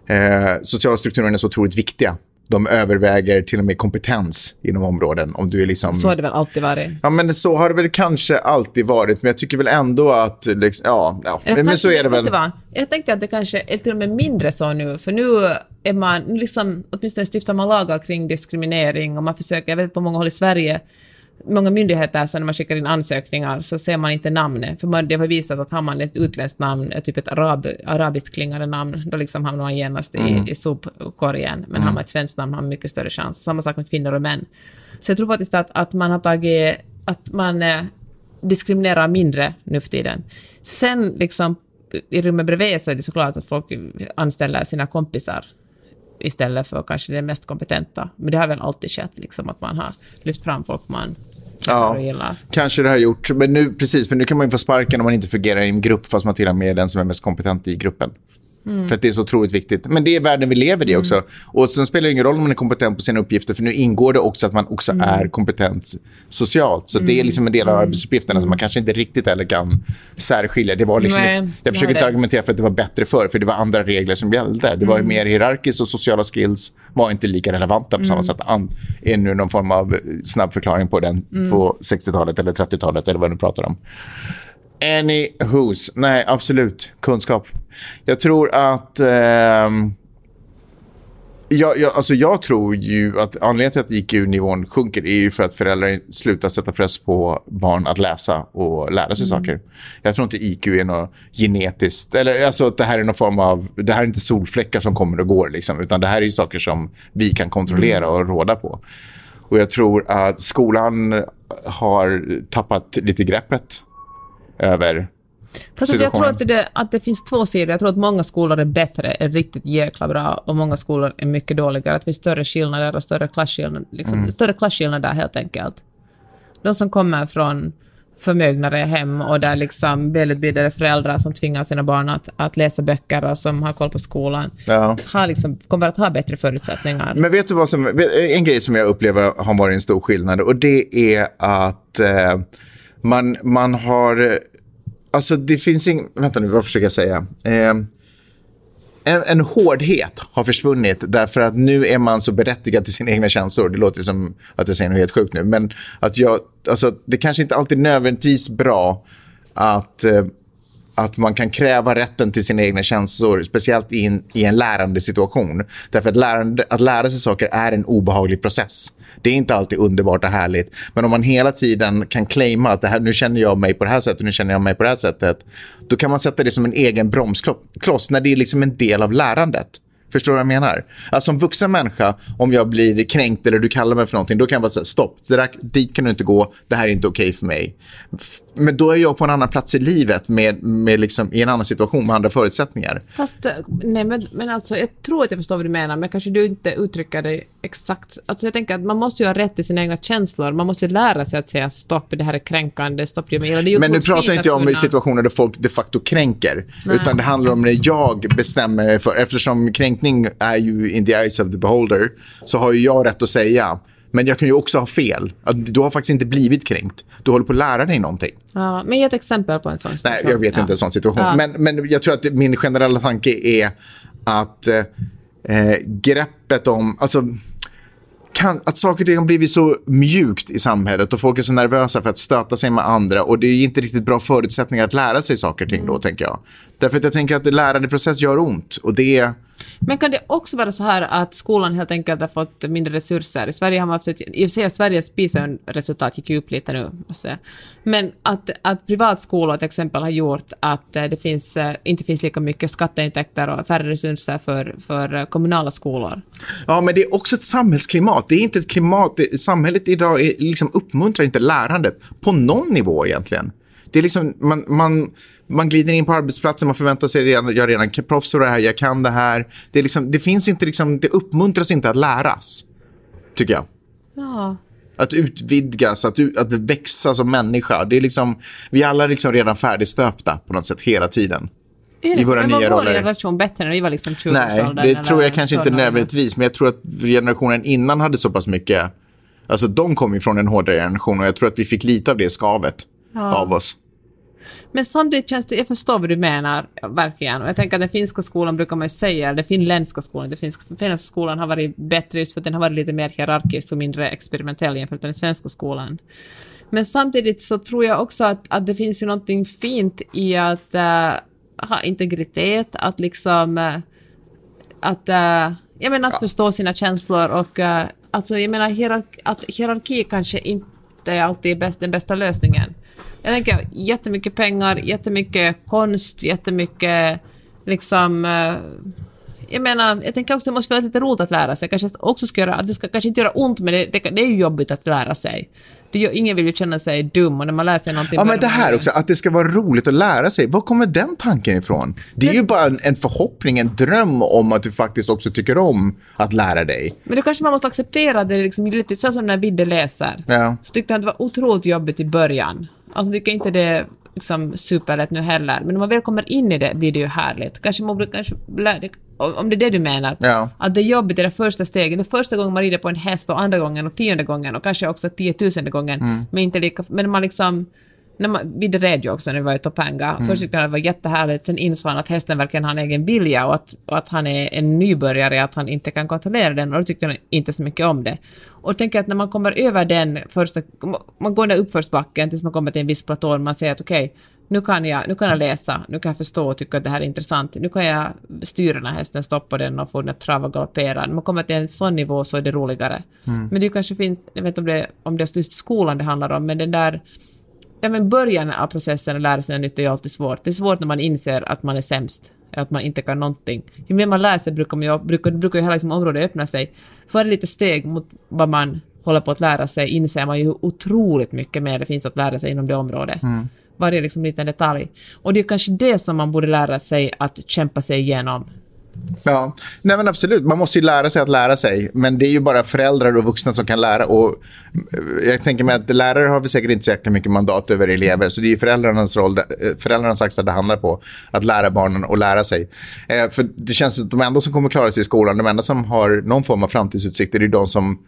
[SPEAKER 1] Eh, sociala strukturer är så otroligt viktiga. De överväger till och med kompetens inom områden. Om du är liksom...
[SPEAKER 2] Så har det väl alltid varit.
[SPEAKER 1] Ja, men så har det väl kanske alltid varit. Men jag tycker väl ändå att... Liksom, ja, ja.
[SPEAKER 2] Jag
[SPEAKER 1] Men, så är det väl.
[SPEAKER 2] vad? Jag tänkte att det kanske är till och med mindre så nu, för nu är man liksom, åtminstone stiftar man lagar kring diskriminering och man försöker, jag vet på många håll i Sverige, många myndigheter, så när man skickar in ansökningar så ser man inte namnet, för man, det har visat att har man ett utländskt namn, typ ett arab, arabiskt klingande namn, då liksom hamnar man genast i, i sopkorgen, men har man ett svenskt namn har man mycket större chans. Samma sak med kvinnor och män. Så jag tror faktiskt att, att man har tagit, att man eh, diskriminerar mindre nu för tiden. Sen liksom i rummet bredvid så är det såklart att folk anställer sina kompisar istället för kanske det mest kompetenta. Men det har väl alltid skett, liksom, att man har lyft fram folk man
[SPEAKER 1] Ja. Kanske det har gjort. Men nu, precis, för nu kan man ju få sparken om man inte fungerar i en grupp fast man till och med är den som är mest kompetent i gruppen.
[SPEAKER 2] Mm.
[SPEAKER 1] För att det är så otroligt viktigt. Men det är världen vi lever i också. Och sen spelar det ingen roll om man är kompetent på sina uppgifter, för nu ingår det också att man också
[SPEAKER 2] Mm.
[SPEAKER 1] är kompetent socialt. Så det är liksom en del av arbetsuppgifterna som man kanske inte riktigt heller kan särskilja. Det var liksom,
[SPEAKER 2] Nej,
[SPEAKER 1] jag försöker inte argumentera för att det var bättre förr, för det var andra regler som gällde. Det var
[SPEAKER 2] Mm.
[SPEAKER 1] ju mer hierarkiskt och sociala skills var inte lika relevanta på samma
[SPEAKER 2] Mm.
[SPEAKER 1] sätt. An- är nu någon form av snabb förklaring på den
[SPEAKER 2] Mm.
[SPEAKER 1] på 60-talet eller 30-talet eller vad du pratar om. Anywho's. Nej, absolut. Kunskap. Jag tror att... ehm, jag, jag, alltså jag tror ju att anledningen till att IQ-nivån sjunker är ju för att föräldrar slutar sätta press på barn att läsa och lära sig saker. Jag tror inte IQ är något genetiskt, eller alltså att det här är någon form av, det här är inte solfläckar som kommer och går liksom, utan det här är saker som vi kan kontrollera och råda på. Och jag tror att skolan har tappat lite greppet över
[SPEAKER 2] Fast jag tror att det, att det finns två sidor. Jag tror att många skolor är bättre, är riktigt jäkla bra, och många skolor är mycket dåligare. Att det finns större skillnader och större klasskillnader, liksom,
[SPEAKER 1] Mm.
[SPEAKER 2] större klasskillnader helt enkelt. De som kommer från förmögnare hem och där liksom välutbildade föräldrar som tvingar sina barn att, att läsa böcker och som har koll på skolan,
[SPEAKER 1] Ja.
[SPEAKER 2] har liksom, kommer att ha bättre förutsättningar.
[SPEAKER 1] Men vet du vad som, en grej som jag upplever har varit en stor skillnad och det är att eh, man, man har, alltså det finns ingen, vänta nu, vad försöker jag säga? Eh, en, en hårdhet har försvunnit därför att nu är man så berättigad till sina egna känslor. Det låter som att jag säger något helt sjukt nu, men att jag, alltså, det kanske inte alltid är nödvändigtvis bra att eh, att man kan kräva rätten till sina egna känslor, speciellt i en, i en lärande situation. Därför att, lärande, att lära sig saker är en obehaglig process. Det är inte alltid underbart och härligt. Men om man hela tiden kan claima att det här, nu känner jag mig på det här sättet nu känner jag mig på det här sättet. Då kan man sätta det som en egen bromskloss när det är liksom en del av lärandet. Förstår du vad jag menar? Alltså som vuxen människa, om jag blir kränkt eller du kallar mig för någonting, då kan jag bara säga stopp, det där, dit kan du inte gå, det här är inte okej för mig. Men då är jag på en annan plats i livet med, med liksom, i en annan situation med andra förutsättningar.
[SPEAKER 2] Fast, eh, nej men, men alltså, jag tror att jag förstår vad du menar, men kanske du inte uttrycker dig exakt. Alltså jag tänker att man måste ju ha rätt till sina egna känslor. Man måste lära sig att säga stopp, det här är kränkande, stopp, det är ju
[SPEAKER 1] Men nu pratar inte jag om i
[SPEAKER 2] kunna-
[SPEAKER 1] situationer där folk de facto kränker. Utan det handlar om när jag bestämmer mig för, eftersom kränkning är ju in the eyes of the beholder, så har ju jag rätt att säga, men jag kan ju också ha fel. Du har faktiskt inte blivit kränkt. Du håller på att lära dig någonting.
[SPEAKER 2] Ja, men ge ett exempel på en sån
[SPEAKER 1] Nej,
[SPEAKER 2] situation.
[SPEAKER 1] jag vet inte en sån situation.
[SPEAKER 2] Ja.
[SPEAKER 1] Men, men jag tror att min generella tanke är att eh, eh, greppet om... Alltså, kan, att saker har blivit så mjukt i samhället och folk är så nervösa för att stöta sig med andra och det är inte riktigt bra förutsättningar att lära sig saker och ting då, tänker jag. Därför att jag tänker att lärandeprocess gör ont och det...
[SPEAKER 2] Men kan det också vara så här att skolan helt enkelt har fått mindre resurser? I Sverige har man haft ett, i och för sig Sveriges PISA-resultat gick ju upp lite nu, måste jag. Men att, att privatskolor till exempel har gjort att eh, det finns, eh, inte finns lika mycket skatteintäkter och färre resurser för, för eh, kommunala skolor.
[SPEAKER 1] Ja, men det är också ett samhällsklimat. Det är inte ett klimat... Det, samhället idag är, liksom uppmuntrar inte lärandet på någon nivå egentligen. Det är liksom, man, man, man glider in på arbetsplatsen, man förväntar sig redan, jag är redan proffs på det här, jag kan det här. Det, är liksom, det finns inte, liksom, det uppmuntras inte att läras, tycker jag.
[SPEAKER 2] Ja.
[SPEAKER 1] Att utvidgas, att, att växa som människa. Det är liksom, vi alla är liksom redan färdigstöpta på något sätt hela tiden.
[SPEAKER 2] Är det
[SPEAKER 1] I våra
[SPEAKER 2] Men var
[SPEAKER 1] nya
[SPEAKER 2] vår
[SPEAKER 1] roller.
[SPEAKER 2] generation bättre när vi var liksom 20
[SPEAKER 1] Nej, det tror jag kanske inte nödvändigtvis. Men jag tror att generationen innan hade så pass mycket... Alltså de kom ju från en hårdare generation och jag tror att vi fick lite av det skavet av oss.
[SPEAKER 2] Men samtidigt känns det, jag förstår vad du menar, verkligen. Och jag tänker att den finska skolan brukar man ju säga, den finländska skolan, den finska, finländska skolan har varit bättre just för att den har varit lite mer hierarkisk och mindre experimentell jämfört med den svenska skolan. Men samtidigt så tror jag också att, att det finns ju någonting fint i att eh, ha integritet, att liksom uh, att, eh, jag menar att förstå sina känslor och uh, alltså jag menar hierarki, att hierarki kanske inte är alltid bäst, den bästa lösningen. Jag tänker jättemycket pengar, jättemycket konst, jättemycket liksom eh, jag menar, jag tänker också det måste vara lite roligt att lära sig. Kanske också ska göra, det ska kanske inte göra ont, men det, det, det är ju jobbigt att lära sig. Det gör, ingen vill ju känna sig dum och när man lär sig någonting...
[SPEAKER 1] Ja, men det här också, att det ska vara roligt att lära sig. Var kommer den tanken ifrån? Det är ju bara en, en förhoppning, en dröm om att du faktiskt också tycker om att lära dig.
[SPEAKER 2] Men då kanske man måste acceptera att det är liksom lite så som när Vidde läser.
[SPEAKER 1] Ja.
[SPEAKER 2] Så tyckte han det var otroligt jobbigt i början. Alltså tycker inte det är liksom superlätt nu heller. Men när man väl kommer in i det blir det ju härligt. Kanske man kanske om det är det du menar.
[SPEAKER 1] Ja.
[SPEAKER 2] Att det är jobbigt det första steget. Det första gången man rider på en häst och andra gången och tionde gången och kanske också tiotusende gången.
[SPEAKER 1] Mm.
[SPEAKER 2] Men inte lika... Men man liksom... När man, Vidde red ju också när vi var i Topanga.
[SPEAKER 1] Mm.
[SPEAKER 2] Först tyckte han att det var jättehärligt, sen insåg han att hästen verkligen har en egen vilja och att, och att han är en nybörjare, att han inte kan kontrollera den och då tyckte han inte så mycket om det. Och tänker att när man kommer över den första, man går den där uppförsbacken tills man kommer till en viss platå och man säger att okej, nu kan, jag, nu kan jag läsa, nu kan jag förstå och tycka att det här är intressant, nu kan jag styra den här hästen, stoppa den och få den att trava och galoppera. När man kommer till en sån nivå så är det roligare. Men det kanske finns, jag vet inte om det, om det är just skolan det handlar om, men den där Ja, men början av processen att lära sig något nytt är ju alltid svårt. Det är svårt när man inser att man är sämst, eller att man inte kan någonting. Ju mer man lär sig brukar, man brukar, brukar ju hela liksom området öppna sig. För lite steg mot vad man håller på att lära sig inser man ju hur otroligt mycket mer det finns att lära sig inom det området. Varje liksom liten detalj. Och det är kanske det som man borde lära sig att kämpa sig igenom.
[SPEAKER 1] Ja, nej men absolut. Man måste ju lära sig att lära sig. Men det är ju bara föräldrar och vuxna som kan lära. Och eh, jag tänker mig att lärare har vi säkert inte så jäkla mycket mandat över elever. Så det är ju föräldrarnas roll, eh, föräldrarnas axlar det handlar på. Att lära barnen att lära sig. Eh, för det känns som att de enda som kommer klara sig i skolan, de enda som har någon form av framtidsutsikter, det är de som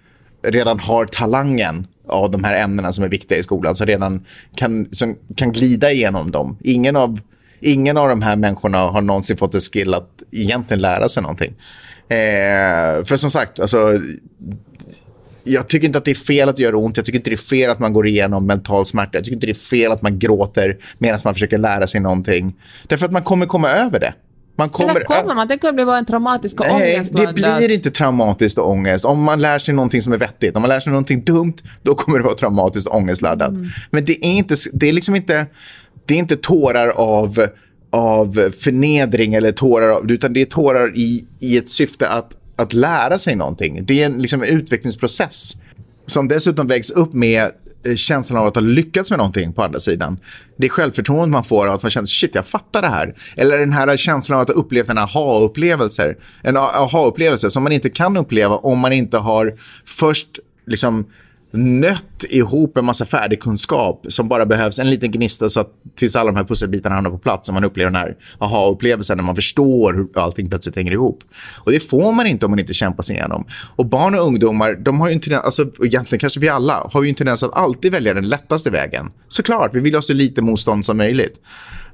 [SPEAKER 1] redan har talangen av de här ämnena som är viktiga i skolan. Som redan kan, som kan glida igenom dem. Ingen av Ingen av de här människorna har någonsin fått en skill att egentligen lära sig någonting. Eh, för som sagt, alltså, jag tycker inte att det är fel att göra ont. Jag tycker inte det är fel att man går igenom mental smärta. Jag tycker inte det är fel att man gråter medan man försöker lära sig någonting. Därför att man kommer komma över det. Man kommer
[SPEAKER 2] Eller
[SPEAKER 1] ö-
[SPEAKER 2] kommer man? Det kan bli bara en traumatisk och
[SPEAKER 1] Nej, det blir inte traumatiskt och ångest. Om man lär sig någonting som är vettigt, om man lär sig någonting dumt, då kommer det vara traumatiskt och ångestladdat. Men det är, inte, det är liksom inte, det är inte tårar av, av förnedring eller tårar av, utan det är tårar i, i ett syfte att, att lära sig någonting. Det är en, liksom en utvecklingsprocess som dessutom vägs upp med eh, känslan av att ha lyckats med någonting på andra sidan. Det är självförtroendet man får av att man känner shit, jag fattar det här. Eller den här känslan av att ha upplevt en aha-upplevelse. En aha-upplevelse som man inte kan uppleva om man inte har först liksom nött ihop en massa färdig kunskap som bara behövs en liten gnista så att tills alla de här pusselbitarna hamnar på plats och man upplever den här aha-upplevelsen när man förstår hur allting plötsligt hänger ihop. Och det får man inte om man inte kämpar sig igenom. Och barn och ungdomar, de har ju en tendens, alltså och egentligen kanske vi alla, har ju en tendens att alltid välja den lättaste vägen. Såklart, vi vill ha så lite motstånd som möjligt.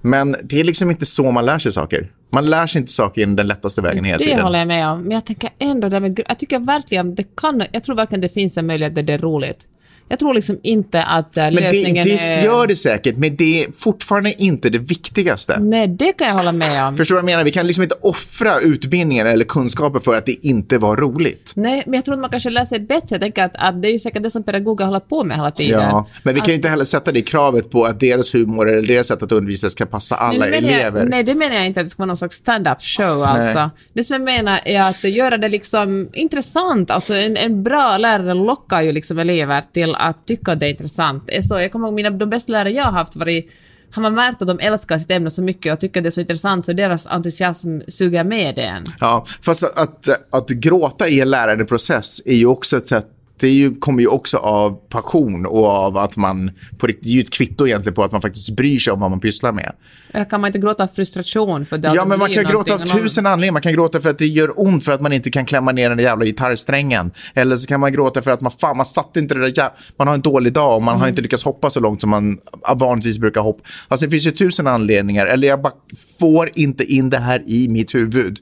[SPEAKER 1] Men det är liksom inte så man lär sig saker. Man lär sig inte saker genom den lättaste vägen hela
[SPEAKER 2] Det
[SPEAKER 1] tiden.
[SPEAKER 2] håller jag med om. Men jag tänker ändå, det med, jag tycker verkligen det kan, jag tror verkligen det finns en möjlighet där det är roligt. Jag tror liksom inte att äh,
[SPEAKER 1] Men det,
[SPEAKER 2] lösningen
[SPEAKER 1] det
[SPEAKER 2] är...
[SPEAKER 1] gör det säkert, men det är fortfarande inte det viktigaste.
[SPEAKER 2] Nej, det kan jag hålla med om.
[SPEAKER 1] Förstår du vad jag menar? Vi kan liksom inte offra utbildningen eller kunskapen för att det inte var roligt.
[SPEAKER 2] Nej, men jag tror att man kanske lär sig bättre. Jag tänker att, att det är ju säkert det som pedagoger håller på med hela tiden.
[SPEAKER 1] Ja, men vi kan ju inte heller sätta det kravet på att deras humor eller deras sätt att undervisa ska passa alla
[SPEAKER 2] Nej,
[SPEAKER 1] elever.
[SPEAKER 2] Jag, nej, det menar jag inte att det ska vara någon slags stand-up show alltså. Det som jag menar är att göra det liksom intressant. Alltså en, en bra lärare lockar ju liksom elever till att tycka att det är intressant. Så, jag kommer ihåg mina, de bästa lärare jag har haft varit har man märkt att de älskar sitt ämne så mycket och tycker det är så intressant så deras entusiasm suger med en.
[SPEAKER 1] Ja, fast att, att, att gråta i en lärandeprocess är ju också ett sätt det ju, kommer ju också av passion och av att man, på riktigt, det är ju ett kvitto egentligen på att man faktiskt bryr sig om vad man pysslar med.
[SPEAKER 2] Eller kan man inte gråta av frustration? För det
[SPEAKER 1] Ja, men man kan gråta av tusen anledningar. Man kan gråta för att det gör ont för att man inte kan klämma ner den där jävla gitarrsträngen. Eller så kan man gråta för att man, fan, man satte inte det där jä- Man har en dålig dag och man
[SPEAKER 2] Mm.
[SPEAKER 1] har inte lyckats hoppa så långt som man vanligtvis brukar hoppa. Alltså det finns ju tusen anledningar. Eller jag bara får inte in det här i mitt huvud.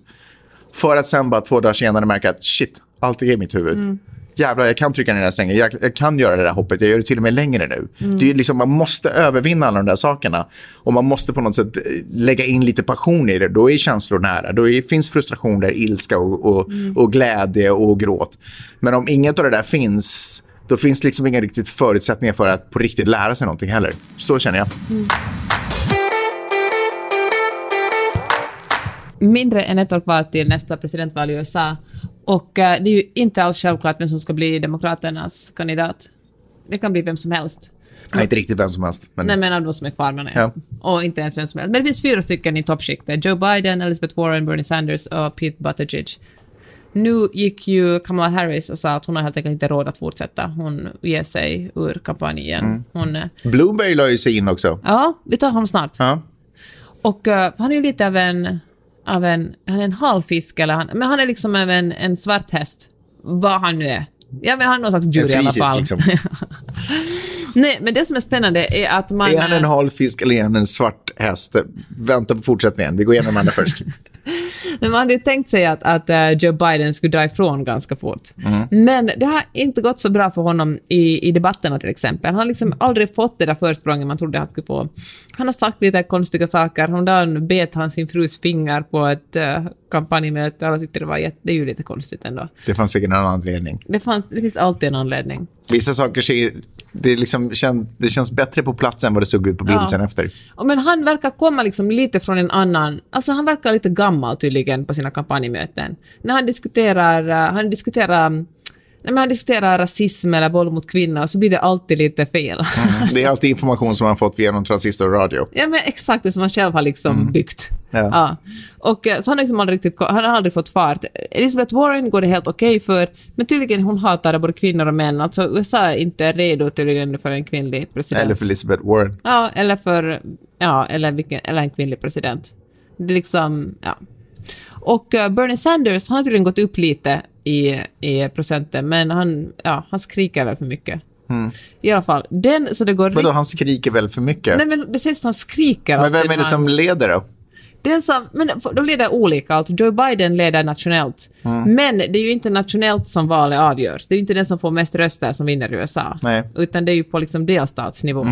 [SPEAKER 1] För att sen bara två dagar senare märka att shit, allt är i mitt huvud.
[SPEAKER 2] Mm.
[SPEAKER 1] Jävlar, jag kan trycka ner den här strängen. Jag, jag kan göra det där hoppet. Jag gör det till och med längre nu. Det är liksom, man måste övervinna alla de där sakerna. Och man måste på något sätt eh, lägga in lite passion i det. Då är känslor nära. Då är, finns frustration där, ilska och, och, och glädje och gråt. Men om inget av det där finns, då finns liksom inga riktigt förutsättningar för att på riktigt lära sig någonting heller. Så känner jag.
[SPEAKER 2] mindre än ett år kvar till nästa presidentval i USA. Och eh, det är ju inte alls självklart vem som ska bli Demokraternas kandidat. Det kan bli vem som helst.
[SPEAKER 1] Nej, inte riktigt vem som helst. Men...
[SPEAKER 2] Nej, men av de som är kvar menar jag. Och inte ens vem som helst. Men det finns fyra stycken i toppskiktet. Joe Biden, Elizabeth Warren, Bernie Sanders och Pete Buttigieg. Nu gick ju Kamala Harris och sa att hon har helt enkelt inte råd att fortsätta. Hon ger sig ur kampanjen. Hon... eh,
[SPEAKER 1] Bloomberg la ju sig in också.
[SPEAKER 2] Ja, vi tar honom snart.
[SPEAKER 1] Ja.
[SPEAKER 2] Och eh, han är ju lite av en, av en, han är en halvfisk eller han, men han är liksom av en, en svart häst. Vad han nu är. Ja, men han är någon slags djur i alla fall.
[SPEAKER 1] liksom.
[SPEAKER 2] Nej, men det som är spännande är att man...
[SPEAKER 1] Är han en hal fisk eller är han en svart häst? Vänta på fortsättningen. Vi går igenom andra först.
[SPEAKER 2] Men man hade ju tänkt sig att, att eh, Joe Biden skulle dra ifrån ganska fort.
[SPEAKER 1] Mm.
[SPEAKER 2] Men det har inte gått så bra för honom i, i debatterna till exempel. Han har liksom aldrig fått det där försprånget man trodde han skulle få. Han har sagt lite konstiga saker. Häromdagen bet han sin frus finger på ett uh, kampanjmöte. Alla tyckte det var jätte, det är ju lite konstigt ändå.
[SPEAKER 1] Det fanns säkert en anledning.
[SPEAKER 2] Det, fanns, det finns alltid en anledning.
[SPEAKER 1] Vissa saker ser, det, liksom, kän, det känns bättre på plats än vad det såg ut på bild
[SPEAKER 2] Ja.
[SPEAKER 1] efter.
[SPEAKER 2] Men han verkar komma liksom lite från en annan... Alltså han verkar lite gammal tydligen på sina kampanjmöten. När han diskuterar... eh, Han diskuterar... Men han diskuterar rasism eller våld mot kvinnor så blir det alltid lite fel.
[SPEAKER 1] Det är alltid information som man fått via någon transistorradio.
[SPEAKER 2] ja, men exakt det som han själv har liksom byggt.
[SPEAKER 1] Ja.
[SPEAKER 2] Och eh, så han, har liksom aldrig riktigt, han har aldrig fått fart. Elizabeth Warren går det helt okej för, men tydligen hon hatar både kvinnor och män. Alltså USA är inte redo tydligen för en kvinnlig president.
[SPEAKER 1] Eller för Elizabeth Warren.
[SPEAKER 2] Ja, eller för... Ja, eller, vilken, eller en kvinnlig president. Det är liksom... Ja. Och eh, Bernie Sanders, han har tydligen gått upp lite i, i procenten, men han, ja, han skriker väl för mycket. I alla fall, den så det går...
[SPEAKER 1] Mm. Vadå, han skriker väl för mycket?
[SPEAKER 2] Nej, men det sägs att han skriker.
[SPEAKER 1] Men vem är det som leder då?
[SPEAKER 2] den som, men de leder olika. Alltså Joe Biden leder nationellt.
[SPEAKER 1] Mm.
[SPEAKER 2] Men det är ju inte nationellt som valet avgörs. Det är ju inte den som får mest röster som vinner i USA.
[SPEAKER 1] Nej.
[SPEAKER 2] Utan det är ju på liksom delstatsnivå.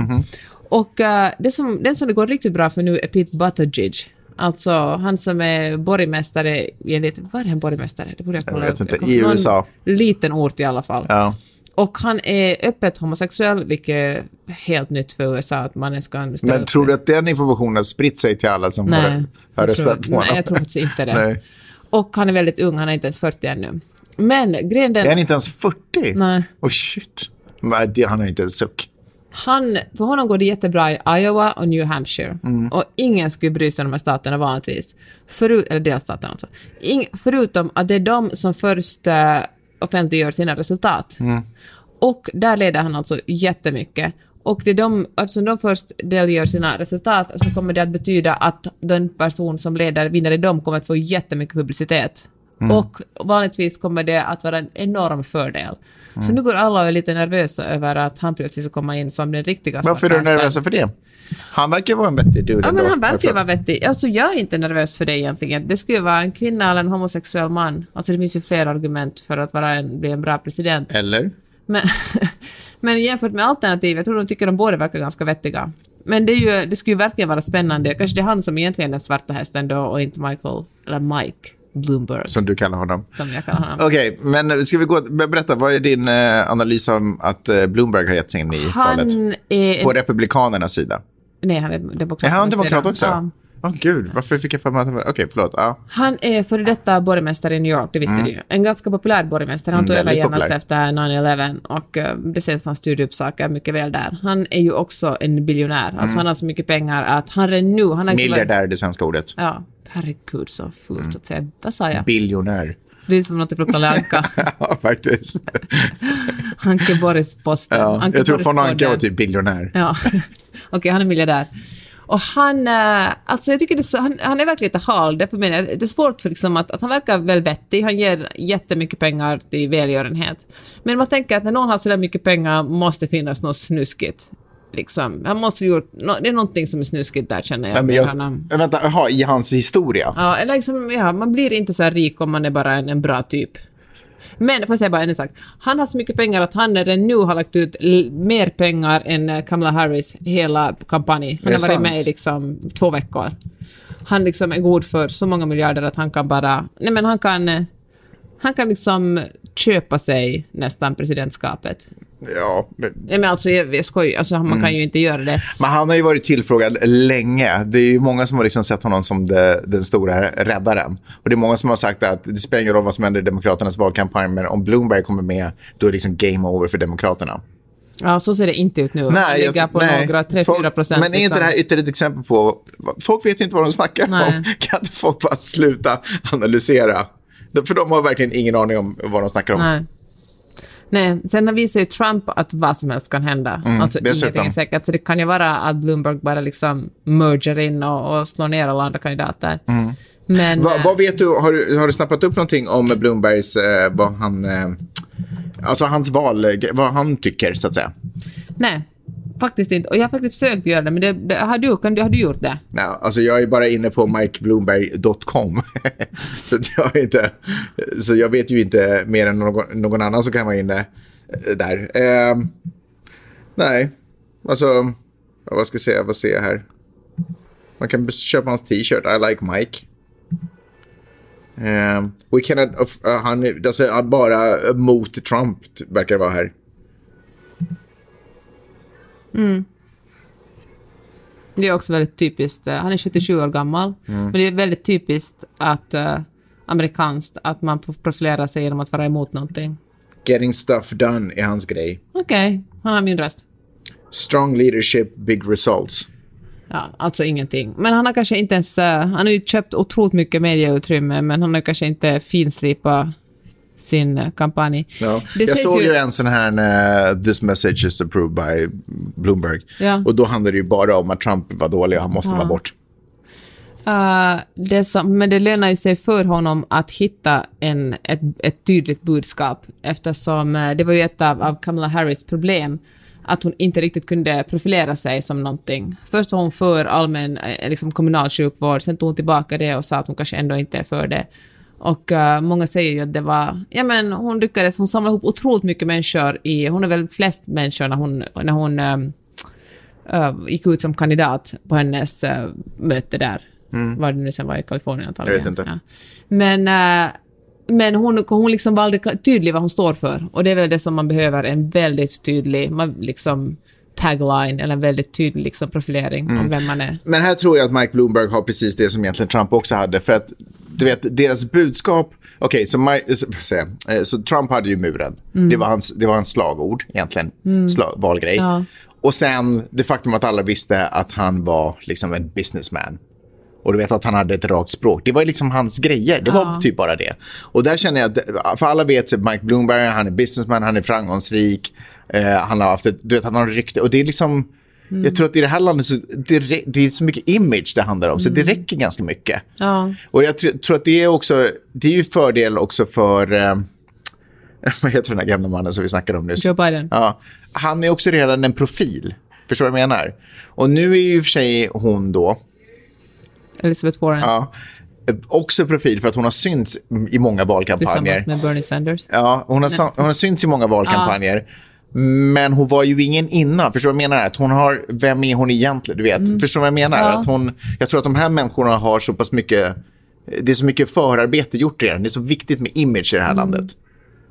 [SPEAKER 2] Och eh, det som, den som det går riktigt bra för nu är Pete Buttigieg. Alltså han som är borgmästare i en liten... Var är han borgmästare? Det borde jag kolla
[SPEAKER 1] vet
[SPEAKER 2] upp.
[SPEAKER 1] inte. I USA.
[SPEAKER 2] liten ort i alla fall.
[SPEAKER 1] Ja.
[SPEAKER 2] Och han är öppet homosexuell, vilket är helt nytt för USA, att man ens kan ställa
[SPEAKER 1] Men tror du att den informationen har spritt sig till alla som
[SPEAKER 2] Nej,
[SPEAKER 1] har,
[SPEAKER 2] jag
[SPEAKER 1] röstat på honom?
[SPEAKER 2] nej, jag tror faktiskt inte det.
[SPEAKER 1] Nej.
[SPEAKER 2] Och han är väldigt ung, han är inte ens 40 ännu. Men grejen den...
[SPEAKER 1] Är han inte ens 40?
[SPEAKER 2] Nej.
[SPEAKER 1] Oh shit. Det, han har inte en suck.
[SPEAKER 2] Han, för honom går det jättebra i Iowa och New Hampshire.
[SPEAKER 1] Mm.
[SPEAKER 2] Och ingen skulle bry sig om de här staterna vanligtvis. Förut, eller delstaterna alltså. Ing, förutom att det är de som först uh, offentliggör sina resultat.
[SPEAKER 1] Mm.
[SPEAKER 2] Och där leder han alltså jättemycket. Och det är de, eftersom de först delger sina resultat så kommer det att betyda att den person som leder vinner i dem kommer att få jättemycket publicitet.
[SPEAKER 1] Mm.
[SPEAKER 2] Och vanligtvis kommer det att vara en enorm fördel. Så nu går alla och är lite nervösa över att han plötsligt ska komma in som den riktiga
[SPEAKER 1] Varför är du nervös för det? Han verkar vara en vettig dude
[SPEAKER 2] Ja, men han verkar vara vettig. Alltså, jag är inte nervös för det egentligen. Det skulle ju vara en kvinna eller en homosexuell man. Alltså, det finns ju fler argument för att vara en, bli en bra president.
[SPEAKER 1] Eller?
[SPEAKER 2] Men, men jämfört med alternativ, jag tror de tycker de båda verkar ganska vettiga. Men det, är ju, det skulle ju verkligen vara spännande. Kanske det är han som egentligen är svarta hästen då och inte Michael, eller Mike Bloomberg,
[SPEAKER 1] Som du kallar honom.
[SPEAKER 2] som jag kallar honom.
[SPEAKER 1] Okej, men ska vi gå... Berätta, vad är din eh, analys om att eh, Bloomberg har gett sig in i valet?
[SPEAKER 2] Han är...
[SPEAKER 1] På Republikanernas sida.
[SPEAKER 2] nej, han är demokrat.
[SPEAKER 1] Är han demokrat också?
[SPEAKER 2] Ja.
[SPEAKER 1] Åh gud, varför fick jag för mig att han var... Okej, förlåt. Ja.
[SPEAKER 2] Han är före detta borgmästare i New York, det visste du ju. En ganska populär borgmästare. Han
[SPEAKER 1] Mm,
[SPEAKER 2] tog över genast efter 9-11 och eh, det sägs att han styrde upp saker mycket väl där. Han är ju också en biljonär. Alltså han har så mycket pengar att han redan nu... Han har liksom
[SPEAKER 1] Miljardär är det svenska ordet.
[SPEAKER 2] Ja, herregud så fult
[SPEAKER 1] Mm.
[SPEAKER 2] att säga. Vad sa jag?
[SPEAKER 1] Biljonär.
[SPEAKER 2] Det är som något från Kalle Anka.
[SPEAKER 1] ja, faktiskt.
[SPEAKER 2] Anke Borgs-posten.
[SPEAKER 1] Ja.
[SPEAKER 2] Anke
[SPEAKER 1] Jag tror von Anka var typ biljonär.
[SPEAKER 2] Ja, okej, han är miljardär. Och han, eh, alltså jag tycker det är han, han är verkligen lite hal. Därför menar jag, det är svårt för liksom att, att han verkar väl vettig. Han ger jättemycket pengar till välgörenhet. Men man tänker att när någon har så där mycket pengar måste det finnas något snuskigt. Liksom. Han måste gjort, det är någonting som är snuskigt där känner jag.
[SPEAKER 1] Men jag,
[SPEAKER 2] honom.
[SPEAKER 1] vänta, aha, i hans historia?
[SPEAKER 2] Ja, eller liksom, ja, man blir inte så här rik om man är bara en, en bra typ. Men, får jag säga bara en sak. Han har så mycket pengar att han redan nu har lagt ut mer pengar än eh, Kamala Harris hela kampanj. Han har varit med i
[SPEAKER 1] sant.
[SPEAKER 2] liksom två veckor. Han liksom är god för så många miljarder att han kan bara... Nej men han kan... eh, Han kan liksom köpa sig nästan presidentskapet.
[SPEAKER 1] Ja, men,
[SPEAKER 2] Nej men alltså jag, jag skojar, alltså, man
[SPEAKER 1] Mm.
[SPEAKER 2] kan ju inte göra det.
[SPEAKER 1] men han har ju varit tillfrågad länge. Det är ju många som har liksom sett honom som det, den stora räddaren. Och det är många som har sagt att det spelar ingen roll vad som händer i Demokraternas valkampanj, men om Bloomberg kommer med, då är det liksom game over för Demokraterna.
[SPEAKER 2] Ja, så ser det inte ut nu. han
[SPEAKER 1] jag-
[SPEAKER 2] ligger på några, 3-4
[SPEAKER 1] Folk-
[SPEAKER 2] procent.
[SPEAKER 1] Men är inte det här ytterligare ett exempel på... Folk vet inte vad de snackar
[SPEAKER 2] Nej.
[SPEAKER 1] om. Kan inte folk bara sluta analysera? För de har verkligen ingen aning om vad de snackar om.
[SPEAKER 2] Nej. Nej, sen visar ju Trump att vad som helst kan hända. alltså
[SPEAKER 1] Mm, dessutom.
[SPEAKER 2] ingenting är säkert. Så det kan ju vara att Bloomberg bara liksom merger in och, och slår ner alla andra kandidater. Men...
[SPEAKER 1] Mm. Va,
[SPEAKER 2] eh,
[SPEAKER 1] vad vet du, har, du, har du snappat upp någonting om Bloombergs, eh, vad han, eh, alltså hans val, vad han tycker så att säga?
[SPEAKER 2] Nej, faktiskt inte. Och jag har faktiskt försökt göra det, men det, det, har, du, kan, har du gjort det?
[SPEAKER 1] Nej, alltså jag är bara inne på mikebloomberg.com. så, jag inte, så jag vet ju inte mer än någon, någon annan som kan vara inne eh, där. Eh, nej, alltså, vad ska jag säga, vad ser jag här? Man kan köpa hans t-shirt, I like Mike. Um, we cannot, uh, han, är- alltså, bara mot Trump verkar det vara här.
[SPEAKER 2] Det är också väldigt typiskt. eh, Han är 77 år gammal,
[SPEAKER 1] Mm.
[SPEAKER 2] men det är väldigt typiskt att uh, amerikanskt att man profilerar sig genom att vara emot någonting.
[SPEAKER 1] Getting stuff done är hans grej.
[SPEAKER 2] Okej, han har min röst.
[SPEAKER 1] Strong leadership, big results.
[SPEAKER 2] Ja, alltså ingenting. Men han har kanske inte ens... eh, han har ju köpt otroligt mycket medieutrymme, men han har kanske inte finslipat sin eh, kampanj.
[SPEAKER 1] Ja. Jag såg ju en sån här uh, “This message is approved by Bloomberg”.
[SPEAKER 2] Ja.
[SPEAKER 1] Och då handlade det ju bara om att Trump var dålig och han måste vara bort.
[SPEAKER 2] Eh, det som, men det lönar ju sig för honom att hitta en, ett, ett tydligt budskap eftersom eh, det var ju ett av, av Kamala Harris problem att hon inte riktigt kunde profilera sig som någonting. Först var hon för allmän eh, liksom kommunal sjukvård, sen tog hon tillbaka det och sa att hon kanske ändå inte är för det. Och eh, många säger ju att det var, ja men hon lyckades, hon samlade ihop otroligt mycket människor i, hon är väl flest människor när hon, när hon eh, eh, gick ut som kandidat på hennes eh, möte där. Var det nu sen var i Kalifornien antagligen.
[SPEAKER 1] Jag vet inte.
[SPEAKER 2] Ja. Men, men hon, hon liksom var aldrig tydlig vad hon står för. Och det är väl det som man behöver, en väldigt tydlig man, liksom, tagline eller en väldigt tydlig liksom, profilering
[SPEAKER 1] Mm.
[SPEAKER 2] om vem man är.
[SPEAKER 1] Men här tror jag att Mike Bloomberg har precis det som egentligen Trump också hade. För att, du vet, deras budskap... Okej, så, Mike- så, jag? Eh, så Trump hade ju muren. Det, var hans, det var hans slagord egentligen. Slag, valgrej.
[SPEAKER 2] Ja.
[SPEAKER 1] Och sen det faktum att alla visste att han var liksom en businessman. Och du vet att han hade ett rakt språk. Det var liksom hans grejer. Det var typ bara det. Och där känner jag att, för alla vet att Mike Bloomberg, han är businessman, han är framgångsrik. Eh, han har haft ett, du vet, han har rykte. Och det är liksom, jag tror att i det här landet så, det, det är så mycket image det handlar om. Så det räcker ganska mycket.
[SPEAKER 2] Ja.
[SPEAKER 1] Och jag tr- tror att det är också, det är ju fördel också för, eh, vad heter den här gamla mannen som vi snackade om nyss?
[SPEAKER 2] Joe Biden.
[SPEAKER 1] Ja, han är också redan en profil. Förstår du vad jag menar? Och nu är ju i och för sig hon då,
[SPEAKER 2] Elizabeth Warren.
[SPEAKER 1] ja, också profil för att hon har synts i många valkampanjer.
[SPEAKER 2] Tillsammans med Bernie Sanders.
[SPEAKER 1] Ja, hon har, hon har synts i många valkampanjer. Men hon var ju ingen innan. Förstår du vad jag menar? Att hon har, vem är hon egentligen? Du vet, förstår du vad jag menar?
[SPEAKER 2] Mm. Ja.
[SPEAKER 1] Att hon, jag tror att de här människorna har så pass mycket, det är så mycket förarbete gjort redan. Det är så viktigt med image i det här
[SPEAKER 2] Mm.
[SPEAKER 1] landet.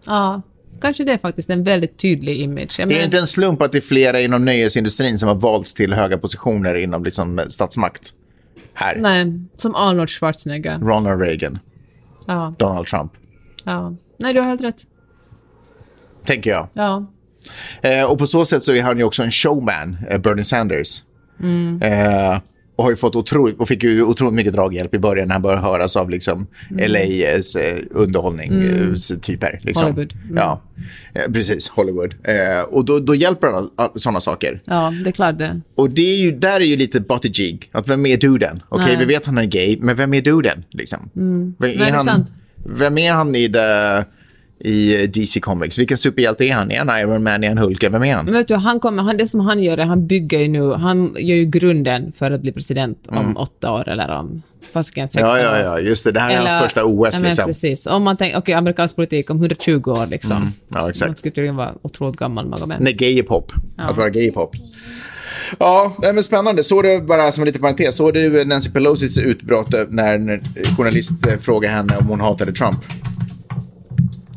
[SPEAKER 2] Ja, kanske det är faktiskt en väldigt tydlig image. Jag
[SPEAKER 1] Det är
[SPEAKER 2] menar-
[SPEAKER 1] inte en slump att det är flera inom nöjesindustrin som har valts till höga positioner inom liksom statsmakt. här.
[SPEAKER 2] Nej, som Arnold Schwarzenegger.
[SPEAKER 1] Ronald Reagan,
[SPEAKER 2] Ja,
[SPEAKER 1] Donald Trump,
[SPEAKER 2] ja. Nej, du har helt rätt.
[SPEAKER 1] tänker jag.
[SPEAKER 2] Ja.
[SPEAKER 1] Eh, och på så sätt så är han ju också en showman, eh, Bernie Sanders.
[SPEAKER 2] Mm.
[SPEAKER 1] Eh, och har fått otroligt, och fick ju otroligt mycket draghjälp i början när han började höras av liksom LAs eh, underhållning, mm. typer. Liksom.
[SPEAKER 2] Hollywood. Mm.
[SPEAKER 1] Ja, eh, precis. Hollywood. Eh, och då, då hjälper han sådana saker.
[SPEAKER 2] ja, det är klart det.
[SPEAKER 1] Och det är ju, där är ju lite Buttigieg. Att vem är duden? Okej,
[SPEAKER 2] Nej.
[SPEAKER 1] vi vet han är gay, men vem är duden? Liksom? Vem,
[SPEAKER 2] Nej, det är
[SPEAKER 1] han,
[SPEAKER 2] sant.
[SPEAKER 1] vem är han i, the, i DC Comics? Vilken superhjälte är han? Är han Iron Man? Är han Hulken? Vem är han?
[SPEAKER 2] Men vet du, han kommer, han, det som han gör är han bygger ju nu, han gör ju grunden för att bli president om åtta år eller om fasiken 16
[SPEAKER 1] Mm. Ja, ja,
[SPEAKER 2] år.
[SPEAKER 1] ja, just det. Det här är hans första OS.
[SPEAKER 2] ja, men
[SPEAKER 1] liksom.
[SPEAKER 2] precis. Om man tänker, okej, amerikansk politik om 120 år liksom.
[SPEAKER 1] Mm, ja, exakt.
[SPEAKER 2] Man skulle tydligen vara otroligt gammal man går med.
[SPEAKER 1] Nej, gay pop. Att vara gay pop. Ja, men spännande. Så du, bara som en liten parentes, såg du Nancy Pelosis utbrott när en journalist eh, frågade henne om hon hatade Trump?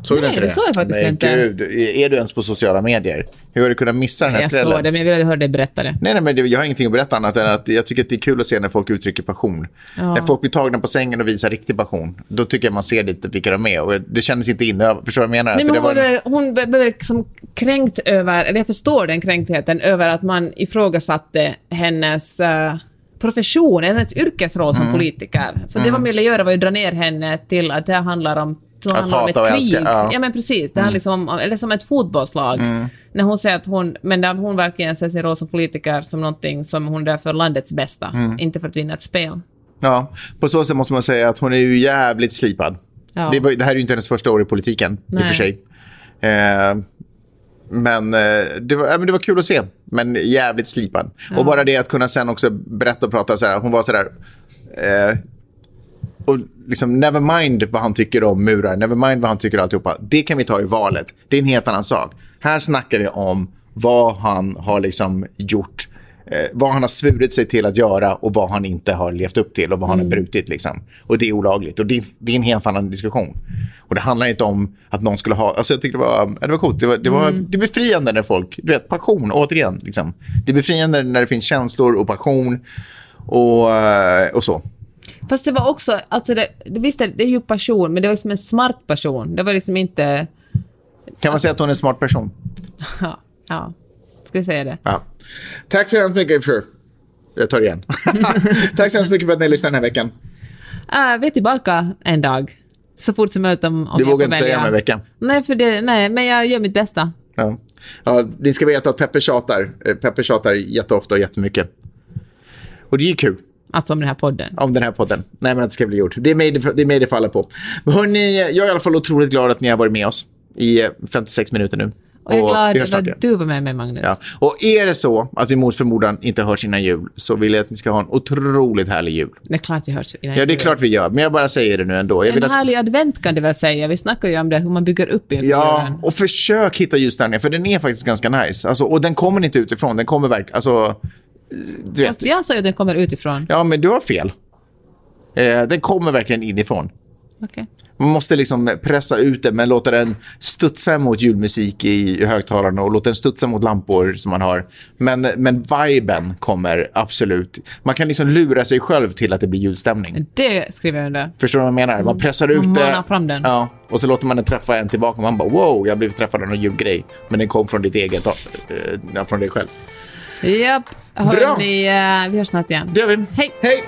[SPEAKER 1] Såg du
[SPEAKER 2] Nej,
[SPEAKER 1] inte
[SPEAKER 2] det såg jag faktiskt
[SPEAKER 1] nej,
[SPEAKER 2] inte.
[SPEAKER 1] Gud, är du ens på sociala medier? Hur har du kunnat missa den här
[SPEAKER 2] Jag
[SPEAKER 1] skrällen?
[SPEAKER 2] såg det, men jag ville höra dig berätta det.
[SPEAKER 1] Nej, nej, men det, jag har ingenting att berätta annat än att jag tycker att det är kul att se när folk uttrycker passion. När folk blir tagna på sängen och visar riktig passion, då tycker jag man ser lite vilka de är. Och det kändes inte inövat. Förstår du vad jag menar?
[SPEAKER 2] Nej, men
[SPEAKER 1] det
[SPEAKER 2] hon,
[SPEAKER 1] var en-
[SPEAKER 2] blev- hon blev liksom kränkt över, eller jag förstår den kränktheten, över att man ifrågasatte hennes eh, profession, hennes yrkesroll
[SPEAKER 1] Mm.
[SPEAKER 2] som politiker. För det man ville göra var ju dra ner henne till att det handlar om som
[SPEAKER 1] Att
[SPEAKER 2] handlar om ett krig.
[SPEAKER 1] älska, ja. Mm.
[SPEAKER 2] men precis. Det handlar liksom om, eller som ett fotbollslag. När hon säger att hon, men där hon verkligen ser sin roll som politiker som någonting som hon är för landets bästa,
[SPEAKER 1] Mm.
[SPEAKER 2] inte för att vinna ett spel.
[SPEAKER 1] Ja, på så sätt måste man säga att hon är ju jävligt slipad.
[SPEAKER 2] Ja.
[SPEAKER 1] Det, var, det här är ju inte hennes första år i politiken, i och
[SPEAKER 2] Nej.
[SPEAKER 1] för sig. Eh, men, eh, det var, ja, men det var kul att se, men jävligt slipad. Och bara det att kunna sen också berätta och prata så här, hon var så där... Eh, och liksom, never mind vad han tycker om murar, never mind vad han tycker om alltihopa. Det kan vi ta i valet. Det är en helt annan sak. Här snackar vi om vad han har liksom gjort, eh, vad han har svurit sig till att göra och vad han inte har levt upp till och vad han har brutit. Liksom. Och det är olagligt. Och det, det är en helt annan diskussion. Och det handlar inte om att någon skulle ha... Alltså jag tyckte det var, det var coolt. Det, var, det, var, det är befriande när folk... Du vet, passion, återigen. Liksom. Det är befriande när det finns känslor och passion och, eh, och så.
[SPEAKER 2] Fast det var också, alltså det, visst det, är ju passion, men det var liksom en smart passion. Det var liksom inte,
[SPEAKER 1] Kan man säga att hon är en smart person?
[SPEAKER 2] ja, ja. ska vi säga det?
[SPEAKER 1] Ja. Tack så hemskt mycket för... Jag tar det igen. Tack så hemskt mycket för att ni lyssnade den här veckan.
[SPEAKER 2] Äh, vi är tillbaka en dag. Så fort som möjligt om, om
[SPEAKER 1] Du vågar inte säga
[SPEAKER 2] välja.
[SPEAKER 1] om en vecka.
[SPEAKER 2] Nej, för det, nej, men jag gör mitt bästa.
[SPEAKER 1] Ja. Ja, ni ska veta att Peppe tjatar. Eh, Peppe tjatar jätteofta och jättemycket. Och det är ju kul
[SPEAKER 2] Alltså om den här podden.
[SPEAKER 1] om den här podden. Nej, men att det ska bli gjort. Det är mig det, det, är mig det faller på. Hörni, jag är i alla fall otroligt glad att ni har varit med oss i eh, 56 minuter nu.
[SPEAKER 2] Och jag är glad att du var med mig, Magnus.
[SPEAKER 1] Ja. Och är det så att vi mot förmodan inte hörs innan jul så vill jag att ni ska ha en otroligt härlig jul.
[SPEAKER 2] Det är klart vi hörs innan
[SPEAKER 1] Ja, det är
[SPEAKER 2] jul.
[SPEAKER 1] klart vi gör, men jag bara säger det nu ändå. Jag
[SPEAKER 2] En
[SPEAKER 1] att,
[SPEAKER 2] härlig advent kan du väl säga? Vi snackar ju om det, hur man bygger upp inför
[SPEAKER 1] ja,
[SPEAKER 2] julen.
[SPEAKER 1] och försök hitta ljusstämningen, för den är faktiskt ganska nice. Alltså, och den kommer inte utifrån, den kommer verkligen... Alltså, du.
[SPEAKER 2] Fast jag sa ju att den kommer utifrån.
[SPEAKER 1] Ja, men du har fel. Eh, den kommer verkligen inifrån.
[SPEAKER 2] Okej.
[SPEAKER 1] Man måste liksom pressa ut den, men låta den studsa mot julmusik i, högtalarna och låta den studsa mot lampor som man har. Men, men viben kommer absolut... Man kan liksom lura sig själv till att det blir julstämning.
[SPEAKER 2] Det skriver jag under.
[SPEAKER 1] Förstår du vad jag menar? Man pressar ut
[SPEAKER 2] Man
[SPEAKER 1] det.
[SPEAKER 2] fram den.
[SPEAKER 1] Ja, och så låter man den träffa en tillbaka och man bara wow, jag blev träffad av en julgrej. Men den kom från ditt eget, äh, från dig själv.
[SPEAKER 2] Japp.
[SPEAKER 1] Bra.
[SPEAKER 2] Hörni, eh, vi hörs snart igen.
[SPEAKER 1] Det gör vi.
[SPEAKER 2] Hej.
[SPEAKER 1] Hej!